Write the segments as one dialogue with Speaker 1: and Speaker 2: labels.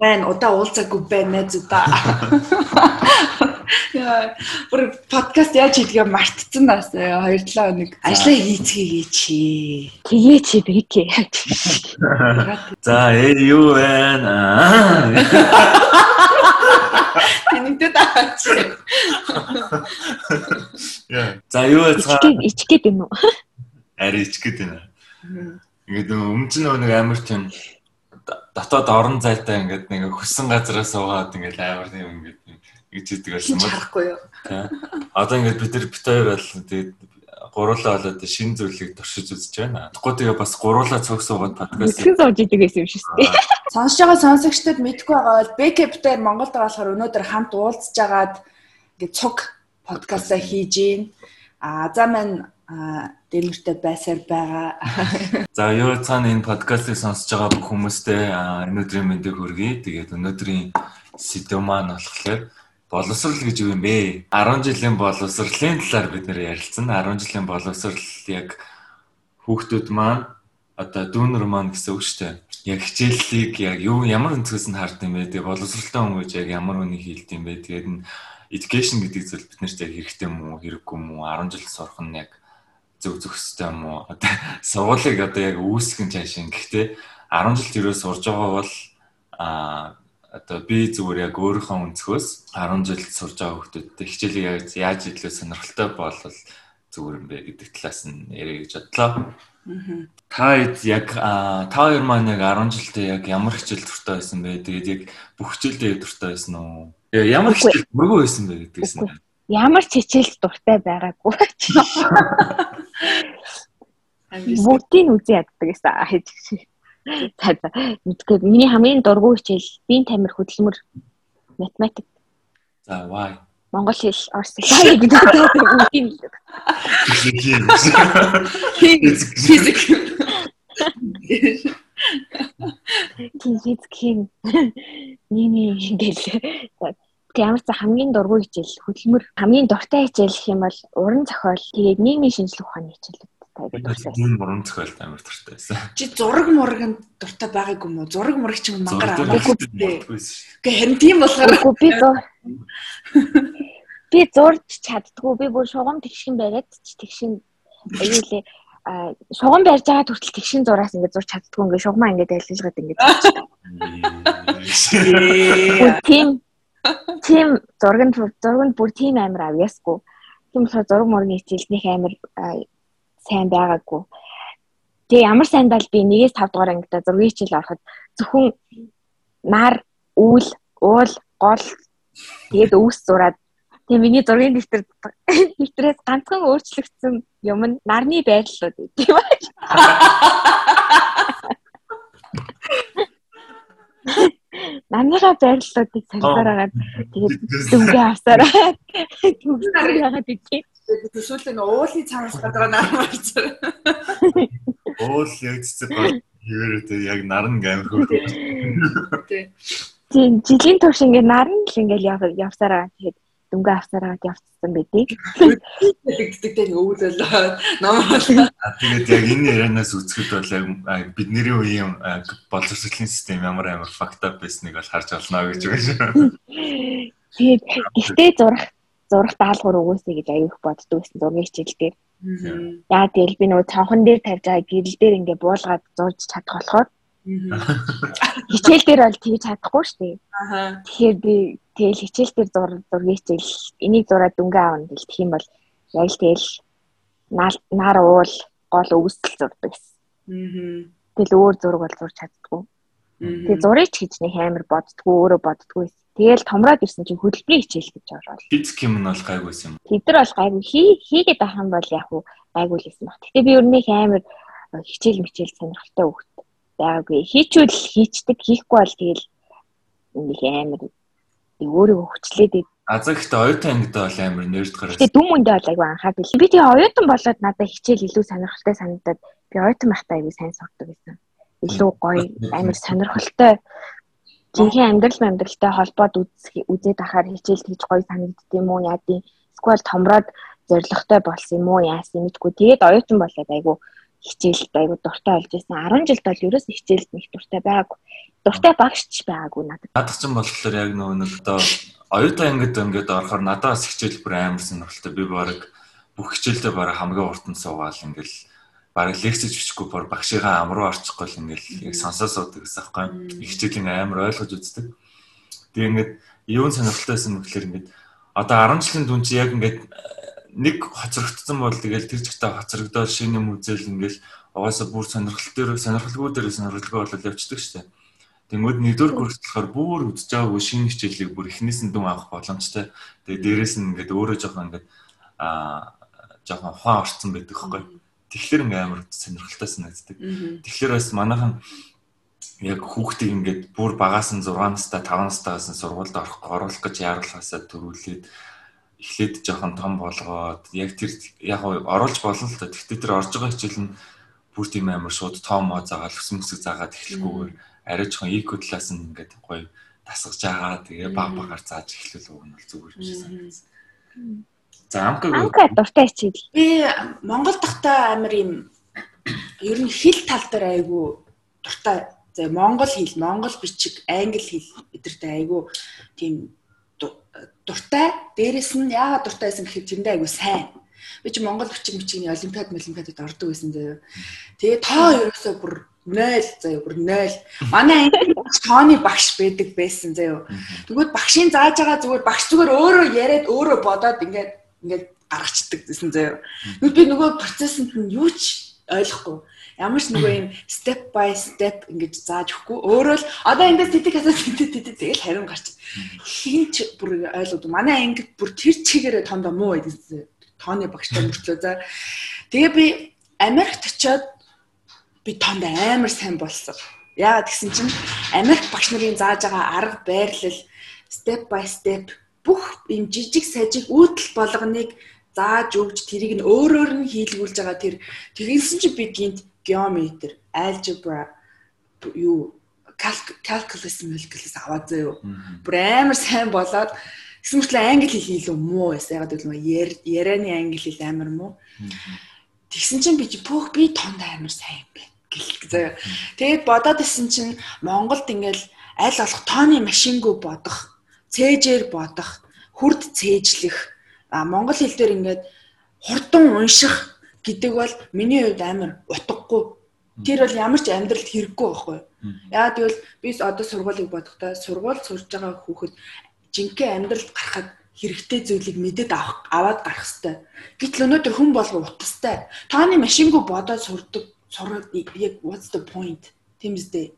Speaker 1: байна. Удаа уулзаагүй байна зүдаа. Яа, бүр подкаст яаж хийдгээ мартцсан нас 2 7 хоног ажлаа хийцгээе чи.
Speaker 2: Тэгээ чи бэкэ.
Speaker 3: За ээ юу байна?
Speaker 1: Тэнийтэй таач.
Speaker 3: Яа. За юу яцгаа?
Speaker 2: Ичгээд юм уу?
Speaker 3: Ари ичгээд байна. Ингээд өмнө нь нэг амар тийм дотоод орон зайтай ингээд нэг хөссөн газараа суугаад ингээд амар тийм ингээд гэж хэлдэг байсан
Speaker 1: бол харахгүй юу.
Speaker 3: Одоо ингээд бид нар бит хоёр бол тэгээд гуруулаа болоод шинэ зүйлийг туршиж үзэж байна. Тэгэхгүй тэгээ бас гуруулаа цог суугаад подкаст
Speaker 2: хийх зоож идэг гэсэн юм шүү дээ.
Speaker 1: Сонсож байгаа сонсогчдод мэдгүй байгаа бол бэкэптээр Монголд байгаа болохоор өнөөдөр хамт уулзж агаад ингээд цог подкастаа хийж гин. А за маань дэмэртэй байсаар байгаа.
Speaker 3: За цаана энэ подкастыг сонсож байгаа бүх хүмүүстээ өнөөдрийн мэндийг хүргэе. Тэгээд өнөөдрийн сэдв маань болохоор боловсрал гэж юу юм бэ? 10 жилийн боловсролын талаар бид нэр ярилцсан. 10 жилийн боловсрал яг хүүхдүүд маань одоо дүүнер маань гэсэн үг шүү дээ. Яг хичээллийг яг юу ямар өнцгөөс нь хард юм бэ? Тэгээ боловсралтай хүн гэж яг ямар үнийг хийлд юм бэ? Тэгээд нь education гэдэг зүйл бид нарт яг хэрэгтэй юм уу, хэрэггүй юм уу? 10 жил сурах нь яг зөв зөвхөстэй юм уу? Одоо сургуулийг одоо яг үүсгэн цаашаа. Гэхдээ 10 жил тэрөө сурж байгаа бол а одоо би зүгээр яг өөрийнхөө өнцгөөс 10 жил сурж байгаа хүмүүстээ хичээлийг яаж илүү сонирхолтой болол зүгээр юм бэ гэдэг талаас нь яриа гэж бодлоо. Та яг та хоёр маань яг 10 жилдээ яг ямар хичээл дуртай байсан бэ? Тэгээд яг бүх хичээлдээ дуртай байсан уу? Ямар хичээл мөргөө байсан бэ гэдгээс нь
Speaker 2: ямар ч хичээл дуртай байгаагүй. Бүгдийг үзий яддаг гэсэн хийж. За за мэдгүй миний хамгийн дургүй хичээл биеийн тамир хөдөлмөр математик.
Speaker 3: За why?
Speaker 2: Монгол хэл орс хэл гэдэг үгтэй л.
Speaker 1: Физик.
Speaker 2: Физик хин. Нини ингээл ямар ч хамгийн дургүй хичээл хөдөлмөр хамгийн дуртай хичээл гэх юм бол уран зохиол тэгээд нийгмийн шинжилгээ ухааны хичээлүүд
Speaker 3: дуртай. Энэ уран зохиолд амар дуртай байсан.
Speaker 1: Чи зураг мурагт дуртай байгаагүй юм уу? Зураг мураг ч юм мангар аваагүй. Гэхдээ харин тийм болохоор
Speaker 2: би би зурж чаддгүй. Би бүр шугам тэгшин бариад ч тэгшин аюулээ а шугам барьж байгаа хүртэл тэгшин зураас ингээд зурч чаддгүй ингээд шугамаа ингээд айлжгаад ингээд. Тийм тийм зураг нь бүр тийм амар авьяасгүй. Тийм болохоор зураг мөргийн хичээлнийх амар сайн байгаагүй. Тэгээ ямар сайн дал би 1-5 дугаар ангида зургийн хичээл ороход зөвхөн нар, үүл, уул, гол тэгээд өвс зураад Тэгээ миний зургийн дэвтэр дэвтрээс ганцхан өөрчлөгдсөн юм нь нарны байрлалууд тийм ээ. Намныхаа байрлалуудыг солиороод тэгээд дүнгээ авсараа төгсөр яагаад үгүй.
Speaker 1: Төсөөлөл нь уулын цаанаас гадаа нармарч.
Speaker 3: Уул яг цэцэг хэвээрээ яг наран гамир хөө.
Speaker 2: Тийм жилийн турш ингээд наран л ингээд явсараа тэгээд дүнгээ авсараад явцсан байдгийг.
Speaker 1: Тэгдэг дээр өвлөлөө намаа.
Speaker 3: Тэгээд яг энэ ярианаас үзэхэд бол яг бидний үеийн боловсролын систем ямар амар факт ап байсныг бол харж олно гэж байна.
Speaker 2: Тэгээд гэртээ зурах зурах даалгавар өгөөсэй гэж аюух боддог гэсэн зургийн хичээл дээр. Яа тэгэл би нөгөө цонхон дээр тавьж байгаа гэрэл дээр ингээ буулгаад зурж чадах болохоор хичээл дээр бол тэгж чадахгүй шүү дээ. Тэгэхээр би тэгэл хичээл дээр зур зургийн хичээл энийг зураад дүнгээ аавна гэл тэх юм бол яг л тэгэл нар уул гол өвсгөл зурдаг гэсэн. Тэгэл өөр зураг бол зурж чаддгүй. Тэгээ зурыг ч гэж нэг амар боддгоо өөрөө боддгоо. Тэгэл томроод ирсэн чинь хөдөлмөрийн хичээл гэж ороод.
Speaker 3: Физик юм нь бол гайгүйсэн юм.
Speaker 2: Тэд нар бол гайгүй хий хийгээд байх юм бол яг уу гайгүй л байсан баг. Гэтэ би өрнөх амар хичээл мичээл сонирхолтой хөвгт байгаагүй. Хийчүүл хийчдэг, хийхгүй бол тэгэл нэг амар өөрийгөө хүчлээд
Speaker 3: Азаа гэхдээ оюутан ангид бол амар нэрд гараад.
Speaker 2: Тэгээ дүм үндэ бол айгүй анхаадаг. Би тэгээ оюутан болоод надад хичээл илүү сонирхолтой санагдаад би оюутан байхдаа айгүй сайн сурдаг гэсэн илүү гоё амар сонирхолтой. Жинхэнэ амьдрал амьдралтай холбоод үзээд ахаар хичээл тэгж гоё санагддсан юм уу? Яа тийм? Эсвэл томроод зоригтой болсон юм уу? Яасан мэдгүй тэгээд оюутан болоод айгу хичээлд айгу дуртай болж байсан. 10 жилд бол ерөөс хичээлд нэг дуртай байгаагүй. Дуртай багшч байгаагүй надад.
Speaker 3: Надад ч юм болохоор яг нөгөө нэг одоо оюутан ангид ингээд орохоор надад бас хичээл бүр амар сонирхолтой. Би баг бүх хичээлдээ бараг хамгийн урд нь суугаал ингээл бараг лекцэж бичихгүй бүр багшигаа амруу орчихгүй л ингээл яг сонсоо суудаг гэсэн аахгүй. Хичээлийн амар ойлгож үздэг. Тэгээ ингээд юун сонирхолтойсэн мэхлэр ингээд одоо 10 жилийн дүн чи яг ингээд нэг хоцрогдсон бол тэгэл тэр чигтээ хоцрогдоод шинэ юм үзэл ингээл угаасаа бүр сонирхол дээр сонирхолгүй дээр сонирхолгүй болол явцдаг штэ. Тэнгүүд нэгдүгээр болохоор бүр үзэж байгаагүй шинэ хичээлийг бүр эхнээс нь дүн авах боломжтой. Тэгээ дээрэс нь ингээд өөрөө жоохон ингээд аа жоохон ухаан орцсон байдаг хөөхгүй. Тэгэхээр ингээм амар сонирхолтой санагддаг. Тэгэхээр бас манайхан яг хүүхдийг ингээд бүр багаас нь 6 настай 5 настайгаас нь сургуульд орох оруулах гэж яарлахаасаа төрүүлээд эхлээд жоохон том болгоод яг тэр яг оруулж болно л да. Гэхдээ тэр орж байгаа хичээл нь бүр тийм амар шууд том моо заагаад өсөн өсөг заагаад эхлэхгүйгээр арай жоохон eco class нь ингээд гоё тасгаж байгаа. Тэгээ баг багаар зааж эхлүүл уг нь бол зүгээр юм шиг санагдсан. За амкаг
Speaker 2: Амка дуртай хичээл.
Speaker 1: Би Монгол дахтаа амар юм ер нь хэл тал дээр айгүй дуртай. За Монгол хэл, Монгол бичиг, англи хэл эдэртэй айгүй тийм дуртай. Дээрэс нь яагаад дуртай байсан гэхээр тэрэндээ айгүй сайн. Би чи Монгол бичиг мичигний олимпиад, олимпиадад ордог байсан заяа. Тэгээ тоо ерөөсөө бүр 0 заяа бүр 0. Манай тооны багш байдаг байсан заяа. Тэгвэл багшийн зааж байгаа зүгээр багш зүгээр өөрөө яриад өөрөө бодоод ингээд ингээд гаргацдаг гэсэн заяа. Би нөгөө процессыг нь юу ч ойлгохгүй. Ямар ч нөгөө юм step by step ингэж зааж өгөхгүй. Өөрөө л одоо эндээс тэтг хасаа тэтг тэтг тэгэл харин гарч. Хинч бүр ойлгоод манай ангид бүр тэр чигээрээ тондоо муу байдсан. Тооны багштай мөртлөө за. Тэгээ би Америкт очиод би тоонд амар сайн болсон. Яагаад гэсэн чинь Америк багш нарын зааж байгаа арга байрлал step by step бүх юм жижиг сажиг үйлдэл болгоныг зааж өгч тэрийг нь өөрөөр нь хийлгүүлж байгаа тэр тэгсэн чи би гинт geometry, algebra юу calculus calculus аваад заяа. Бүр амар сайн болоод гэсэн мэтлээ англи хэл илүү муу байсан. Ягаад гэвэл ярианы англи хэл амар муу. Тэгсэн чинь би бүх би тонд амар сайн юм байна гэл заяа. Тэгээд бодоод исэн чинь Монголд ингээл аль болох тооны машингүй бодох цээжээр бодох, хурд цээжлэх, монгол хэл дээр ингээд хурдан унших гэдэг бол миний хувьд амар утгагүй. Тэр бол ямар ч амьдралд хэрэггүй байхгүй. Яа тэгвэл би одоо сургуулийг бодохдоо сургууль сурж байгаа хүүхэд жинхэнэ амьдралд гарахад хэрэгтэй зүйлийг мэдээд авах аваад гарах хэвээр. Гэтэл өнөөдөр хүн болго утастай. Тооны машингүй бодоод сурдаг сураад яг what's the point? Тийм үстэй.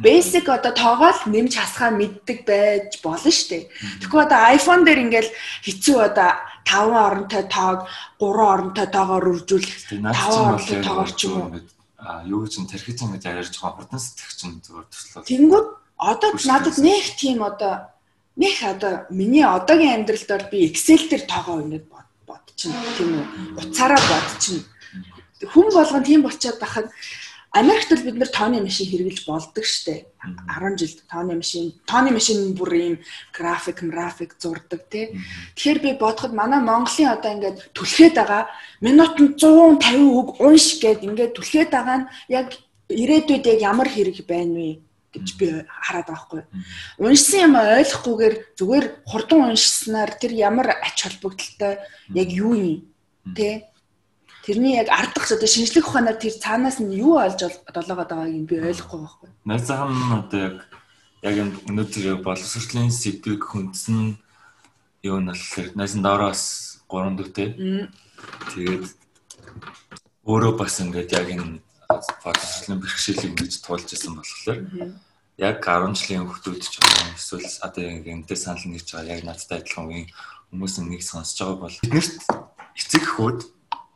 Speaker 1: Basic одоо тоогоол нэмж хасгаа мэддэг байж болно шүү дээ. Тэгэхгүй одоо iPhone дээр ингээл хэцүү одоо 5 оронтой тоог 3 оронтой тоогоор үржүүлэх 5 оронтой тоогоор ч юм уу.
Speaker 3: А юу ч тархиж ингэж ярьж байгаа хурдан сэтгэх чинь зүгээр төслөө.
Speaker 1: Тэнгүүд одоо надад нэг тийм одоо нэг одоо миний одоогийн амьдралд би Excel дээр тоогоо ингэж бодчихно тийм үү. Уцаараа бодчихно. Хүн болгон тийм болчиход байхад Америкт л бид нэр тооны машин хэрэглэж болдог штэ. 10 жилд тооны машин, тооны машин бүр ийм график, график зурдаг тий. Тэгэхээр би бодоход манай Монголын одоо ингээд түлхээд байгаа минутанд 150 үг унш гэд ингээд түлхээд байгаа нь яг ирээдүйд яг ямар хэрэг байна вэ? гэж би хараад байгаа хгүй. Уншсан юм ойлгохгүйгээр зүгээр хурдан уншснаар тэр ямар ач холбогдолтой яг юу юм те тэрний яг ардах одоо шинжлэх ухаанаар тэр цаанаас нь юу олж долоогоод байгааг нь би ойлгохгүй байхгүй.
Speaker 3: Найзаахан нь одоо яг яг өнөөдөр боловсролын сэдвийг хүндсэн юу нь болохоор найзан доороос 3 дүүтэй. Тэгээд өөрөө бас ингээд яг энэ боловсролын бэрхшээлийг ингэж туулж исэн болохоор яг 10 жилийн хүүхдүүд ч эсвэл одоо яг энэтэй санал нэгж байгаа яг надтай адилхан үеийн хүмүүс нэг сонсож байгаа бол биднэрт эцэг хүүд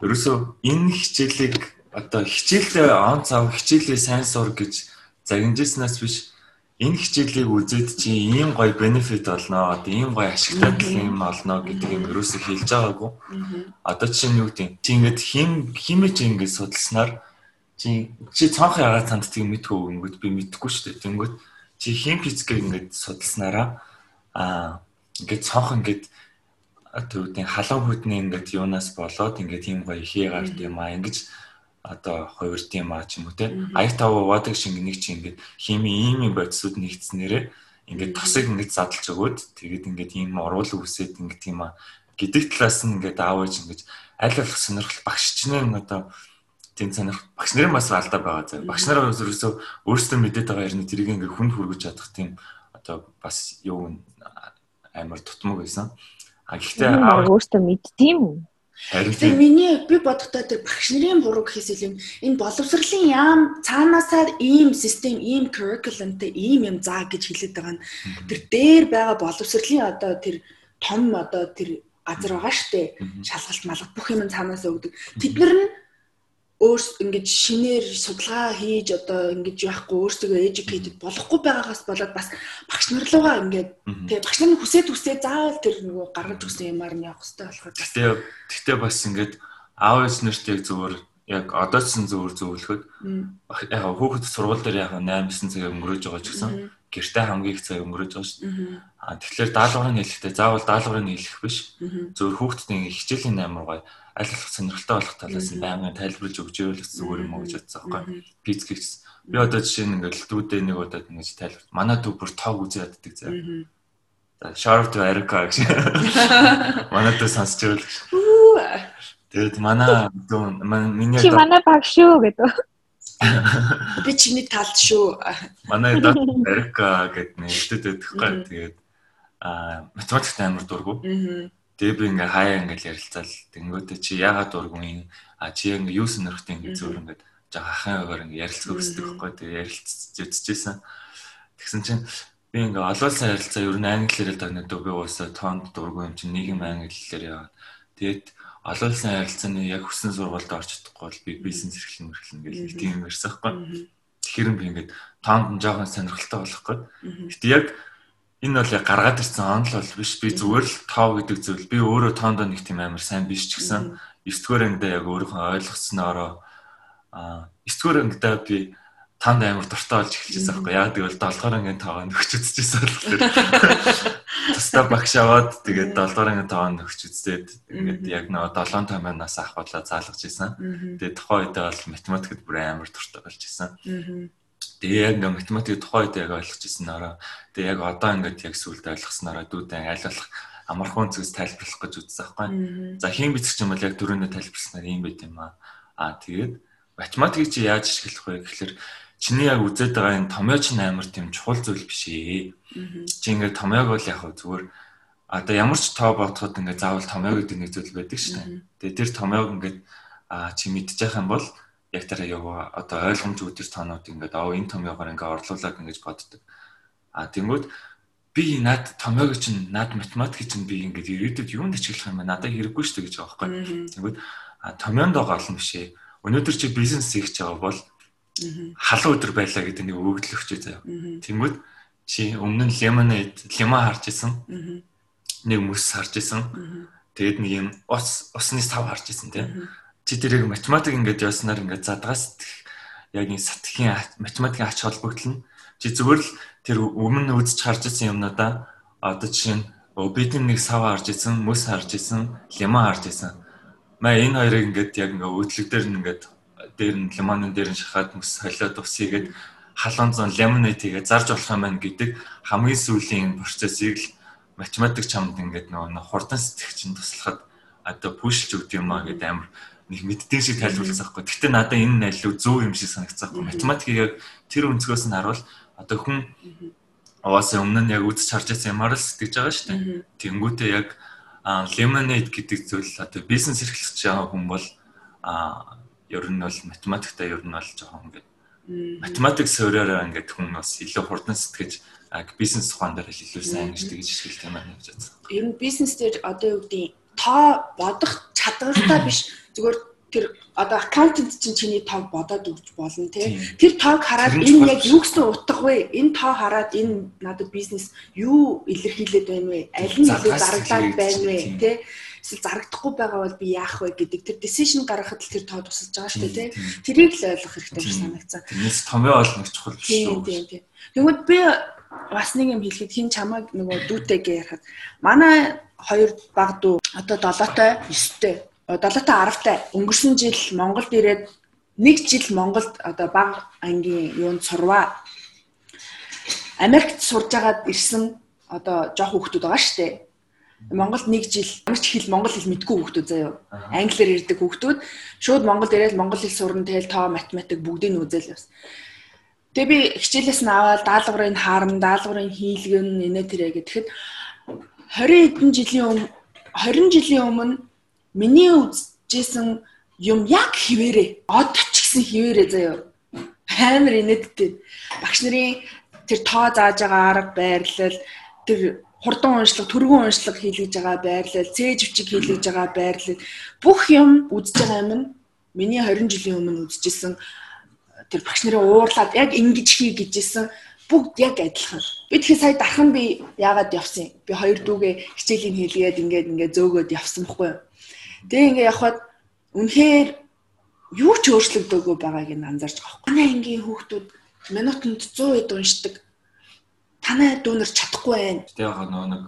Speaker 3: ерөөсөө энэ хичээлийг одоо хичээлээ он цав хичээлээ сайн сур гэж загинжсэнаас биш энэ хичээлийг үзээд чи ийм гоё бенефит олноо одоо ийм гоё ашигтай юм олноо гэдэг юм ерөөсөө хэлж байгаагүй. Одоо чинь юу гэдэг чи ингээд хим химэж ингээд судалснаар? Чи чи цонх ягаад цанд тийм мэдгүй ингээд би мэдэхгүй шүү дээ. Тэнгүүт чи хим физикийг ингээд судалснараа? Аа ингээд цонх ингээд тэр үеийн халуун хөдний ингээд юунаас болоод ингээд ийм гоё ихээ гарт юм аа ингэж одоо хувирт юм аа ч юм уу те аяг тав вадаг шиг нэг чи ингээд хими ийм юм бодисууд нэгдснээрээ ингээд тосыг ингээд задлж өгөөд тэгээд ингээд ийм уруул үсээд ингээд тийм аа гэдэг талаас нь ингээд аавж ингээд аль болох сонирхол багш чинь одоо тийм сонирх багш нарын бас алдаа байгаа зав. Багш нараа ерөөсөө өөрсдөө мэдээд байгаа хэрнээ тэрийг ингээ хүнд хүргэж чадах тийм одоо бас юу амар тутмаг байсан. А гэхдээ
Speaker 2: өөртөө мэдтiin үү?
Speaker 1: Тэгэхээр миний би бодохдоо тэр багш нарын буруу гэхээс илүү энэ боловсролын яам цаанаасаа ийм систем, ийм curriculumтэй ийм юм заа гэж хэлээд байгаа нь тэр дээр байгаа боловсролын одоо тэр том одоо тэр газар байгаа штэ. Шалгалт малгалт бүх юм цаанаасаа өгдөг. Тэд нар нь өөрс ингэж шинээр судалгаа хийж одоо ингэж яахгүй өөрсдөө educated болохгүй байгаагаас болоод бас багш нар руугаа ингээд. Тэгээ багш нар хүсээд хүсээд заавал тэр нөгөө гаргаж өгсөн юмар нь явах хэрэгтэй болохоор
Speaker 3: тэгээ тэгтээ бас ингээд аав ээж нарт яг зүгээр яг одоо ч зөвөр зөвлөхөд яг хүүхэд сургууль дээр яг 8 9 цаг өнгөрөөж байгаа ч гэсэн гэртээ хамгийн их цаг өнгөрөөж байгаа шүү дээ. А тэгэхээр даалгаврын хэлэхдээ заавал даалгаврын хэлэх биш. Зөвхөн хүүхдэд хичээлийн амар гоё аль болох сонирхолтой болох талаас нь байнгын тайлбарлаж өгч ивэл зүгээр юм уу гэж бодсон байхгүй. Гэсэн. Би одоо жишээ нь ингээл дүүдээ нэг удаад ингэж тайлбар. Манай дүү бүр тоог үзээ яддаг заа. За shout to Erica гэж. Манай дүү сонсч ивэл. Тэгээд манай дүү миний
Speaker 2: Чи манай баг шүү гэдэг.
Speaker 1: Би чиний талд шүү.
Speaker 3: Манай даа Erica гэдэг нэртэд өгөхгүй. Тэгээд а математикт амар дургу. Тэгээ би ингээ хаяа ингээл ярилцаал тэнгүүтээ чи яагаад дургүй а чи ингээ юу сонирхтой ингээ зөөр ингээ жаа ахын өгөр ингээ ярилцах хүсдэг байхгүй тэгээ ярилцж үзчихсэн. Тэгсэн чинь би ингээ олоолсан ярилцаа ер нь англиэр дагнаад би уусаа тоонд дургүй юм чинь нийгэм англиэр яваад тэгээд олоолсан ярилцааны яг хүссэн сургуульд орч чадахгүй бол би бизнес эрхлэн мэрхлэн гэж тийм ярьсан байхгүй. Тэгэхээр би ингээ тоонд жоохон сонирхолтой болох гээд. Гэтэ яг энэ бол яг гаргаад ирсэн онл бол биш. Би зүгээр л тоо гэдэг зүйл. Би өөрөө тоондоо нэг тийм амар сайн биш ч гэсэн 9 дугаар ангидаа яг өөрийнхөө ойлгоснороо а 9 дугаар ангидаа би танд амар дуртай болж эхэлчихсэн байхгүй. Яг тэгвэл 7 дугаар ангийн тоогоо нөхч үзчихсэн болохоор тустаа багш аваад тэгээд 7 дугаар ангийн тоогоо нөхч үзээд ингээд яг нөгөө 7 томьёоноос ахвалаа заалгаж исэн тэгээд тухайн үедээ бол математикт бүр амар дуртай болж исэн Тэгээ яг ингээ математик тухайн үед яг ойлгочихсон ороо. Тэгээ яг одоо ингээд яг сүлд ойлгоснороо дүүдэн болох амархан зүйлс тайлбарлах гэж үзсэн байхгүй. За хийн бичгч юм бол яг дөрөвнөө тайлбарснаар юм байт юм аа. Аа тэгээд математикийг чи яаж ашиглах вэ гэхэлэр чиний яг үзээд байгаа энэ томьёо чинь амар тийм чухал зүйл биш ээ. Чи ингээд томьёог бол яг зүгээр одоо ямар ч тоо бодоход ингээд заавал томьёо гэдэг нэг зүйл байдаг шүү дээ. Тэгээ тэр томьёог ингээд аа чи мэдчих юм бол яг тэр яг одоо ойлгомж үүдэр тоонууд ингээд аа энэ томьёогоор ингээд орлуулад ингэж боддог. А тэнгүүд би над томьёог чинь над математик чинь би ингээд ирээдүйд юунд ашиглах юм бэ? Надад хэрэггүй шүү дээ гэж байгаа байхгүй. Тэнгүүд а томьёонд байгаа олон бишээ. Өнөөдөр чи бизнес хийж байгаа бол халуун өдөр байлаа гэдэг нэг өгөгдөл өгчөө заяа. Тэнгүүд чи өмнө нь лимонад лимон харж исэн. Нэг мөс харж исэн. Тэгээд нэг юм ус усны сав харж исэн тийм чи тэрийг математик ингээд яснаар ингээд задгаас яг энэ сатхийн математикийн ач холбогдол нь чи зүгээр л тэр өмнө үзэж харж ирсэн юмнуудаа одоо жишээ нь бидний нэг сав харж ирсэн, мөс харж ирсэн, лимон харж ирсэн. Маа энэ хоёрыг ингээд яг ингээд өдлөг дээр нь ингээд дээр нь лимонын дээр нь шахаад мөс холиод усыгээд халуун зон лимонад хийгээ зарж болох юм байна гэдэг хамгийн сүүлийн процессыг л математик чамд ингээд нөгөө хурдан сэтгэгч нь туслахад одоо пүшилж өгд юм аа гэдэг амар нэг мэддэг шиг тайлбарласан байхгүй. Гэхдээ надад энэ найлуу зөв юм шиг санагдсан байхгүй. Математикийг яг тэр өнцгөөс нь харуул одоо хүн угаасаа өмнө нь яг үзэж харж байсан юмар л сэтгэж байгаа шүү дээ. Тэнгүүтээ яг lemonade гэдэг зүйл одоо бизнес эрхлэж байгаа хүн бол а ер нь бол математиктай ер нь бол жоохон ингээд математик суурьаараа ингээд хүн бас илүү хурдан сэтгэж бизнес ухаан дээр илүү сайн гэж тэгж ашиглах юм аа гэж бодсон.
Speaker 1: Ер нь бизнес дээр одоо юу гэдэг тоо бодох чадвартай биш зүгээр тэр одоо аккаунтент чинь чиний тоог бодоод өгч болно тий. Тэр тоог хараад энэ яг юу гэсэн утга вэ? Энэ тоо хараад энэ надад бизнес юу илэрхийлээд байна вэ? Аль нь илүү зарагдлаад байна вэ? Тий. Эсвэл зарагдахгүй байгаа бол би яах вэ гэдэг тэр decision гаргахад л тэр тоо тусалж байгаа шүү дээ тий. Тэрийг л ойлгох хэрэгтэй гэж санагдсан.
Speaker 3: Тэрнээс томьёо олно чухал биш
Speaker 1: үү? Тийм тийм. Тэгвэл би бас нэг юм хэлэхэд хин чамайг нөгөө дүүтэйгээ ярихад манай хоёр баг дүү одоо 7-той 9-тэй 7-тай 10-тай өнгөрсөн жил Монголд ирээд нэг жил Монголд одоо баг ангийн юунд сурваа. Америкт сурж агаад ирсэн одоо жоох хүүхдүүд байгаа шүү дээ. Монголд нэг жил ямар ч хэл монгол хэл мэдгүй хүүхдүүд заяа. Англиар ярьдаг хүүхдүүд шууд Монголд ирээд монгол хэл сурна тэгэл тоо математик бүгдийг нь үзэл явсан. Тэгээ би хичээлээс нь аваад даалгаврын харам, даалгаврын хийлгэн инээ тэрэ гэхэд 20 хэдэн жилийн өмнө 20 жилийн өмнө миний үзэжсэн юм яг хിവэрэ. Одоо ч гэсэн хിവэрэ заяа. Амар инээдтэй. Багш нарын тэр тоо зааж байгаа арга байрлал тэр хурдан уншлага, түргэн уншлага хийлгэж байгаа байрлал, цээж өвчиг хийлгэж байгаа байрлал бүх юм үзэж байгаа юм миний 20 жилийн өмнө үзэжсэн тэр багш нарын уурлаад яг ингэж хий гэжсэн бүгд яг адилхан. Би тэгэхээр сая дархан би яагаад явсан юм? Би хоёр дүүгээ хичээлийн хийлгээд ингээд ингээд зөөгөөд явсан байхгүй юу? Тэгээ ингээд явхад үнэхээр юу ч өөрчлөгдөөгүй байгааг нь анзаарч байгаа. Манай ангийн хүүхдүүд минутанд 100 эд уншдаг. Танай дүүнер чадахгүй байна.
Speaker 3: Тэгээ яг нөгөө нэг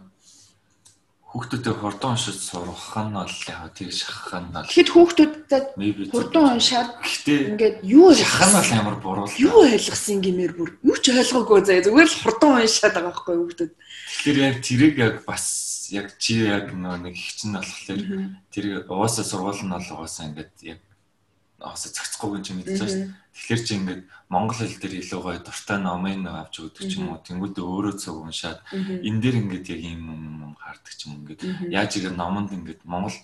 Speaker 3: хүүхдүүдэд хурдан уншиж сурах нь бол яг тийм шахах нь бол
Speaker 1: Тэгэхэд хүүхдүүдэд хурдан уншаад ингээд юу
Speaker 3: шахах нь бол амар буруу.
Speaker 1: Юу ойлгосон гэмээр бүр юу ч ойлгоогүй заа зүгээр л хурдан уншаад байгаа байхгүй хүүхдүүд.
Speaker 3: Тэгэхээр яг тэрийг яг бас яг чи яг нэг хчин болохоор тэр угаасаа сургууль нь бол угаасаа ингээд яг угаасаа зохицохгүйг юм шүү дээ. Тэгэхээр чи ингээд монгол хэл дээр илүү гоё дуртай номын авч өгдөг ч юм уу. Тэнгүүдээ өөрөө цог уншаад энэ дээр ингээд яг юм юм хардаг ч юм ингээд яаж игээ номонд ингээд монгол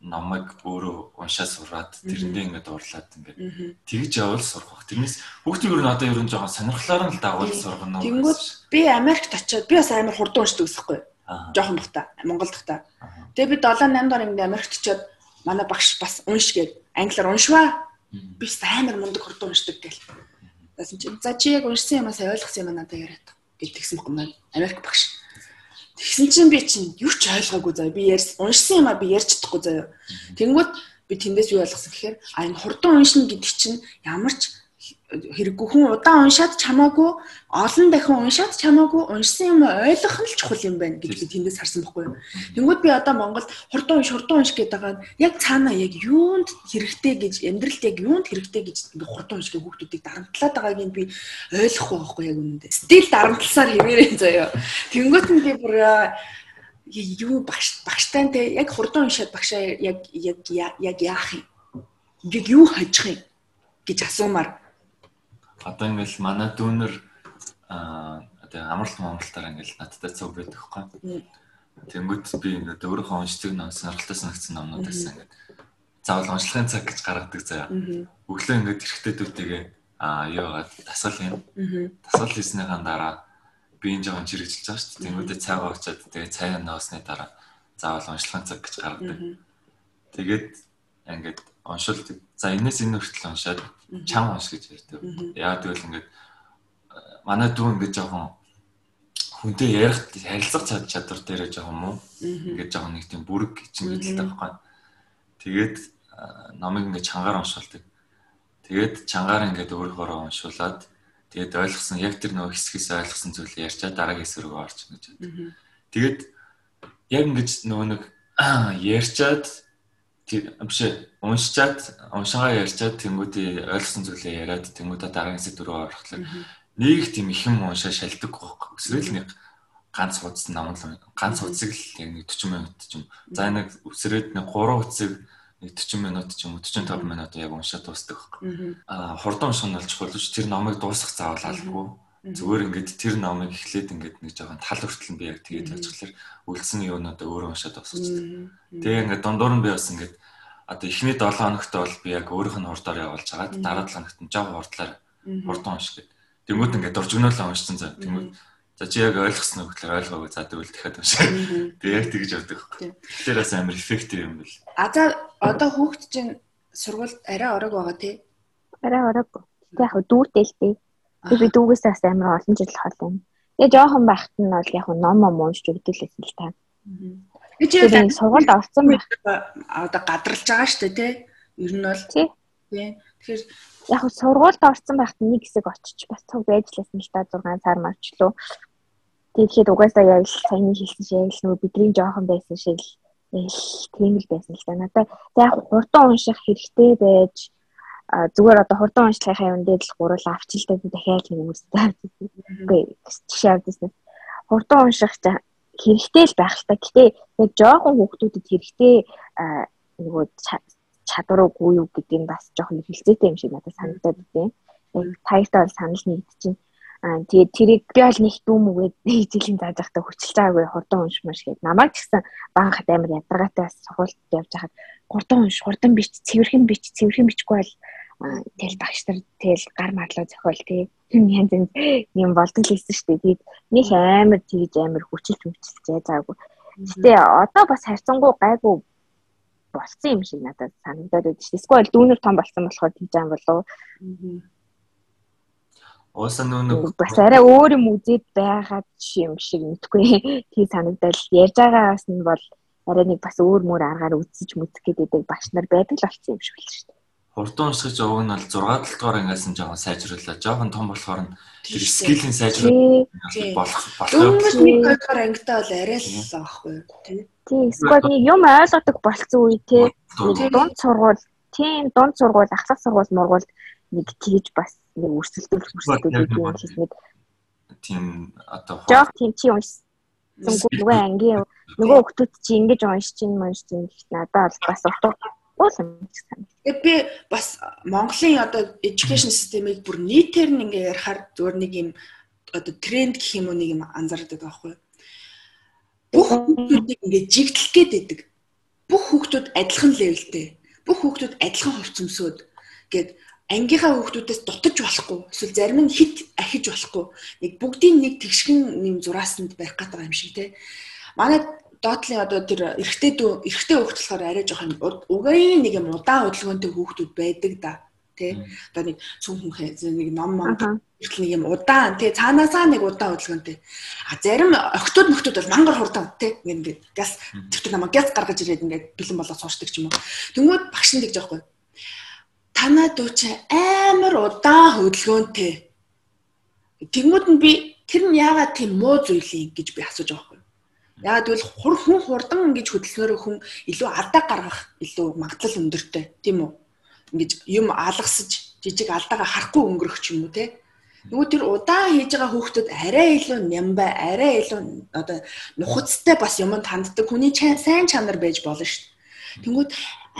Speaker 3: номыг өөрөө уншаа сураад тэрэндээ ингээд уурлаад ингээд тэгж явал сурах. Тэрнээс хүүхдийн ер нь одоо ер нь жоохон сонирхлоор нь л дагуул сурах нь.
Speaker 1: Тэнгүүд би Америкт очиод би бас амар хурдан уншдаг гэсэхгүй. Жоохон бахта Монголд та. Тэгээ би 7 8 дор ингээд Америкт очиод манай багш бас унш гээд англиар уншваа. Би амар мундаг хурдан уншдаг гэл. Тэгсэн чинь за чи яг уншсан юмаа сайн ойлгосон юм надад яриад гэдгийгсэн юм байна. Америк багш. Тэгсэн чинь би чинь юу ч ойлгоогүй заа. Би ярьс уншсан юмаа би ярьж чадахгүй заа. Тэнгүүд би тэндээс юу ойлгосон гэхээр а энэ хурдан уншина гэдэг чинь ямар ч хэрэггүй хүн удаан уншаад чамаагүй олон дахин уншаад чамаагүй уншсан юм ойлгох нь л чухал юм байна гэж би тэндээс харсан байхгүй юу. Тэнгүүд би одоо Монголд хурдан унш хурдан унш гэдэг байгаа яг цаана яг юунд хэрэгтэй гэж амьдралд яг юунд хэрэгтэй гэж хурдан унш гэх хүүхдүүдийг дарамтлаад байгааг нь би ойлгохгүй байхгүй яг үнэндээ. Стил дарамтласаар хэмээрэн заяа. Тэнгүүд нь би бүр юу багш багштай те яг хурдан уншаад багшаа яг яг яг яах юм? Яг юу хажих юм гэж асуумаар
Speaker 3: одоо ингээл манай дүүнер аа одоо амралт момралтаар ингээл надтай цуг байдаг хгүй. Тэнгүүд би ингээд өөрийнхөө уншдаг ном сонирхолтой санагдсан номнуудаас ингээд заавал уншлагын цаг гэж гаргадаг заяа. Өглөө ингээд эрэхтэй дүүтэйгээ аа яагаад тасгал юм. Тасгал хийснийхаа дараа би энэ жоохон чирэгжилж байгаа шүү дээ. Тэнгүүдээ цайгаа очиад тэгээ цай наасны дараа заавал уншлагын цаг гэж гаргадаг. Тэгээд ингээд уншилдаг. За энэс энэ хүртэл уншаад чам унш гэж ярьдаг. Яагаад гэвэл ингээд манай дүү ингээд жоохон хүнтэй ярих харилцах чадвар дээр жоохон муу. Ингээд жоохон нэг тийм бүрэг чинь гэдэлтэй байхгүй. Тэгээд номыг ингээд чангаар уншуулдаг. Тэгээд чангаар ингээд өөрөөрөө уншуулад тэгээд ойлгосон яг тэр нөгөө хэсгээс ойлгосон зүйлээ ярьчаа дараагийн хэсэг рүү орчих гэж байдаг. Тэгээд яг ингэж нөгөө нэг ярьчаад биш. Уншчаад уншаагаа ярьчаад тэнгуүдээ ойлгосон зүйлээ яриад тэнгуүдээ дараагийн хэсэг дөрөв орохлоо. Нэг тийм их юм уншаа шалдаг гоох өсрөл нэг ганц хуудас нам л ганц хуудсыг л яг нэг 40 минут ч юм. За нэг өсрээд нэг 3 хуудсыг нэг 40 минут ч юм уу 45 минут яг уншаад дуусдаг байхгүй. А хурдан унших нь бол чухал биш тэр номыг дуусгах заавал албагүй Зүгээр ингээд тэр номыг эхлээд ингээд нэг жоохон тал хүртэл би яг тэгээд ажиллахлаар үлдсэн юунуудаа өөрөө уншаад авсчихсан. Тэгээ ингээд дундуур нь би бас ингээд одоо эхний 7 хоногт бол би яг өөрийнх нь хурдаар явуулж хагаад дараа 7 хоногт нь жоохон хурдлаар хурдан унших гэдэг. Тэнгүүд ингээд дуржигнуулаа уншсан заа. Тэнгүүд за чи яг ойлгосноо гэхлээр ойлгоогүй за тэгвэл дахиад уншаа. Тэгээ яг тэгж явдаг. Тэгэхээр бас амар эффектив юм бэл.
Speaker 1: А за одоо хүүхд чинь сургуульд арай орог байгаа тий.
Speaker 2: Арай орог. Тэг яг дүүртэй л тий Би дүүгээс бас амар олон жил хол юм. Тэгээ жоохон байхад нь бол яг ном ном уншиж өгдөг л та.
Speaker 1: Би ч яг
Speaker 2: сургуульд орсон байх.
Speaker 1: Одоо гадралж байгаа шүү дээ тий. Ер нь бол тий. Тэгэхээр
Speaker 2: яг сургуульд орсон байхад нэг хэсэг очиж бас цуг байж лсэн л та 6 сар марчлуу. Тэгэхээр угаасаа яг саяны хэлсэн шиг яг л нөгөө бидний жоохон байсан шиг л тийм л байсан л та. Надад яг хурдан унших хэрэгтэй байж зүгээр одоо хурдан уншлахын юм дээр л гурал авчилтай дахиад нэг үстэй. Үгүй жишээ авдсан. Хурдан унших хэрэгтэй л байх л та. Гэтэ яг жоохон хүүхдүүдэд хэрэгтэй нөгөө чадваргүй юу гэдэг нь бас жоохон хэлцээтэй юм шиг надад санагдаад байна. Яг таяртай бол санал байна. Аа тэгээд тэрийг би бол нэг дүүм үгээд нэг жилийн зааж байхдаа хүчилж байгаагүй хурдан уншмаш гээд намайг ч гэсэн баахад амар ядаргаатай бас сургуульд явж хахад хурдан унш хурдан бич цэвэрхэн бич цэвэрхэн бичгүй бол тэл багш нар тэл гар марлаа зохиол тий янз янз юм болдог л хэлсэн шүү дээ. Тэгээд нэг амар тэгж амар хүчилж хүчилж яагаагүй. Гэтэ одоо бас харьцангуй гайгүй болцсон юм шиг надад санагдаад байна шүү. Эсвэл дүүнер том болсон болохоор тэгж аим болов.
Speaker 3: Уусан нүг
Speaker 2: бас арай өөр юм үзээд байгаад юм шиг мэдгүй. Тий санагдал ярьж байгаагаас нь бол арай нэг бас өөр мөр аргаар үзэж мүзэх гэдэг багш нар байдаг л болсон юм шиг л шүү.
Speaker 3: Хурдан уншиж уг нь бол 6 7 дугаар ангиас нь жоохон сайжрууллаа. Жоохон том болохоор нь тэр скиллийн сайжруулах болох болох.
Speaker 1: Дөнгөж нэг хоёрдугаар ангитай бол арай л аахгүй тий.
Speaker 2: Тий, эсвэл нэг юм ойлгодог болцсон үе тий. Дунд сургууль, тийм дунд сургууль, ахлах сургууль, мургууль нэг тэгж бас нэг өрсөлдөөл гэдэг юм шиг нэг
Speaker 3: тийм одоо
Speaker 2: жоох тийм чи уншсан нөгөө ангийн нөгөө хүмүүс чи ингэж уншиж ин уншиж ин гэх надад бас утга уулам гэж санагдав.
Speaker 1: Тэгээд би бас Монголын одоо education system-ийг бүр нийтээр нь ингээ ярихаар зөвөр нэг юм одоо тренд гэх юм уу нэг юм анзаардаг байхгүй юу? Бүх хүмүүсийг ингээ жигдэлх гээд байдаг. Бүх хүмүүс адилхан левелтэй. Бүх хүмүүс адилхан хувцсамсууд гээд ангийнхаа хүүхдүүдээс дутаж болохгүй эсвэл зарим нь хит ахиж болохгүй нэг бүгдийн нэг тэгшгэн юм зураасанд барих гэдэг юм шиг те манай доотлын одоо тэр эрэгтэй дүү эрэгтэй хүүхд болохоор арай жоохон угаан нэг юм удаан хөдөлгөөнтэй хүүхдүүд байдаг да тий. Одоо нэг цүн хүн нэг ном ном эртэл нэг юм удаан тий. Цаанаасаа нэг удаан хөдөлгөөнтэй. А зарим охтууд нөхдүүд бол мангар хурдан тий. Ингээд газ төвтөр намаа газ гаргаж ирээд ингээд бэлэн болоод суушдаг юм уу. Тэнгүүд багш нь тэгж яахгүй танаа дуу чи амар удаан хөдөлгөөнтэй. Тэгмүүд нь би тэр нь яагаад тийм муу зүйл юм гэж би асууж байгаа Яагаад гэвэл хур хүн хурдан ингэж хөдөлгөөрөө хүн илүү алдаа гаргах илүү магадлал өндөртэй тийм үү? Ингэж юм алгасаж жижиг алдаагаа харахгүй өнгөрөх ч юм уу те. Нөгөө тэр удаан хийж байгаа хүүхдүүд арай илүү нямбай, арай илүү одоо нухацтай бас юмд ханддаг хүний сайн чанар байж болно шүү дээ. Тэнгүүд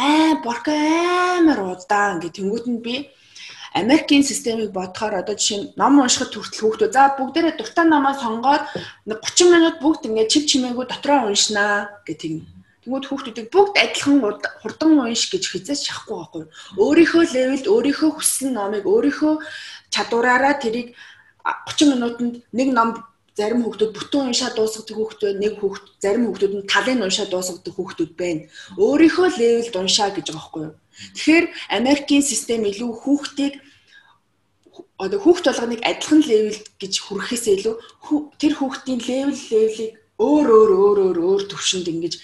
Speaker 1: аа борко амар удаан гэх тэнгүүд нь би Америкийн системийг бодохоор одоо жишээ нь ном уншихад хүртэл хүүхдүүд за бүгдээрээ дуртай номоо сонгоод 30 минут бүгд ингээд чив чимээгүй дотроо уншнаа гэх тийм. Тэгмүүд хүүхдүүдийг бүгд адилхан хурдан унш гэж хизээс шахахгүй байхгүй. Өөрийнхөө левелд өөрийнхөө хүссэн номыг өөрийнхөө чадвараараа тэрийг 30 минутанд нэг ном зарим хүүхдүүд бүтэн уншаад дуусгадаг хүүхдүүд нэг хүүхд зарим хүүхдүүд нь талын уншаад дуусгадаг хүүхдүүд байна. Өөрийнхөө левелд уншаа гэж байгаа байхгүй юу? Тэгэхээр Америкийн систем илүү хүүхдийг одоо хүүхд болгоныг адилхан левелд гэж хүрэхээсээ илүү тэр хүүхдийн левел левелийг өөр өөр өөр өөр өөр төвшөнд ингэж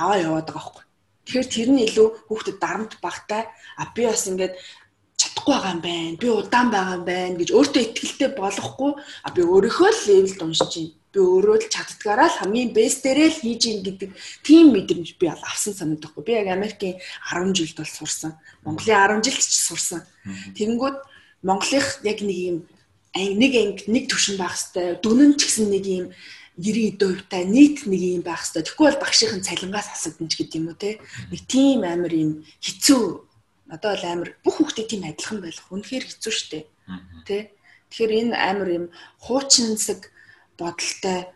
Speaker 1: аваа яваад байгаа байхгүй. Тэгэхээр тэр нь илүү хүүхдэд дарамт багтай а би бас ингээд чадахгүй байгаа юм байна. Би удаан байгаа юм байна гэж өөртөө ихтэй болохгүй а би өөрийнхөө л левелд уншиж байна би өөрөө л чаддгаараа л хамгийн бэст дээрээ л хийж ийн гэдэг тийм мэдрэмж би авсан санагдахгүй. Би яг Америкийн 10 жилд бол сурсан. Монголын 10 жилд ч сурсан. Тэгэнгүүт Монголынх яг нэг юм нэг анги нэг төвшин байх хэвээр дүнэн ч гэсэн нэг юм 90 дөвтэй нийт нэг юм байх хэвээр. Тэгэхгүй бол багшийн цалингаас асагдана ч гэдэг юм уу те. Нэг тийм амар юм хэцүү одоо бол амар бүх хүүхдээ тийм адилхан байх үнэхээр хэцүү шттэ. Тэ. Тэгэхээр энэ амар юм хуучинсаг бодолтой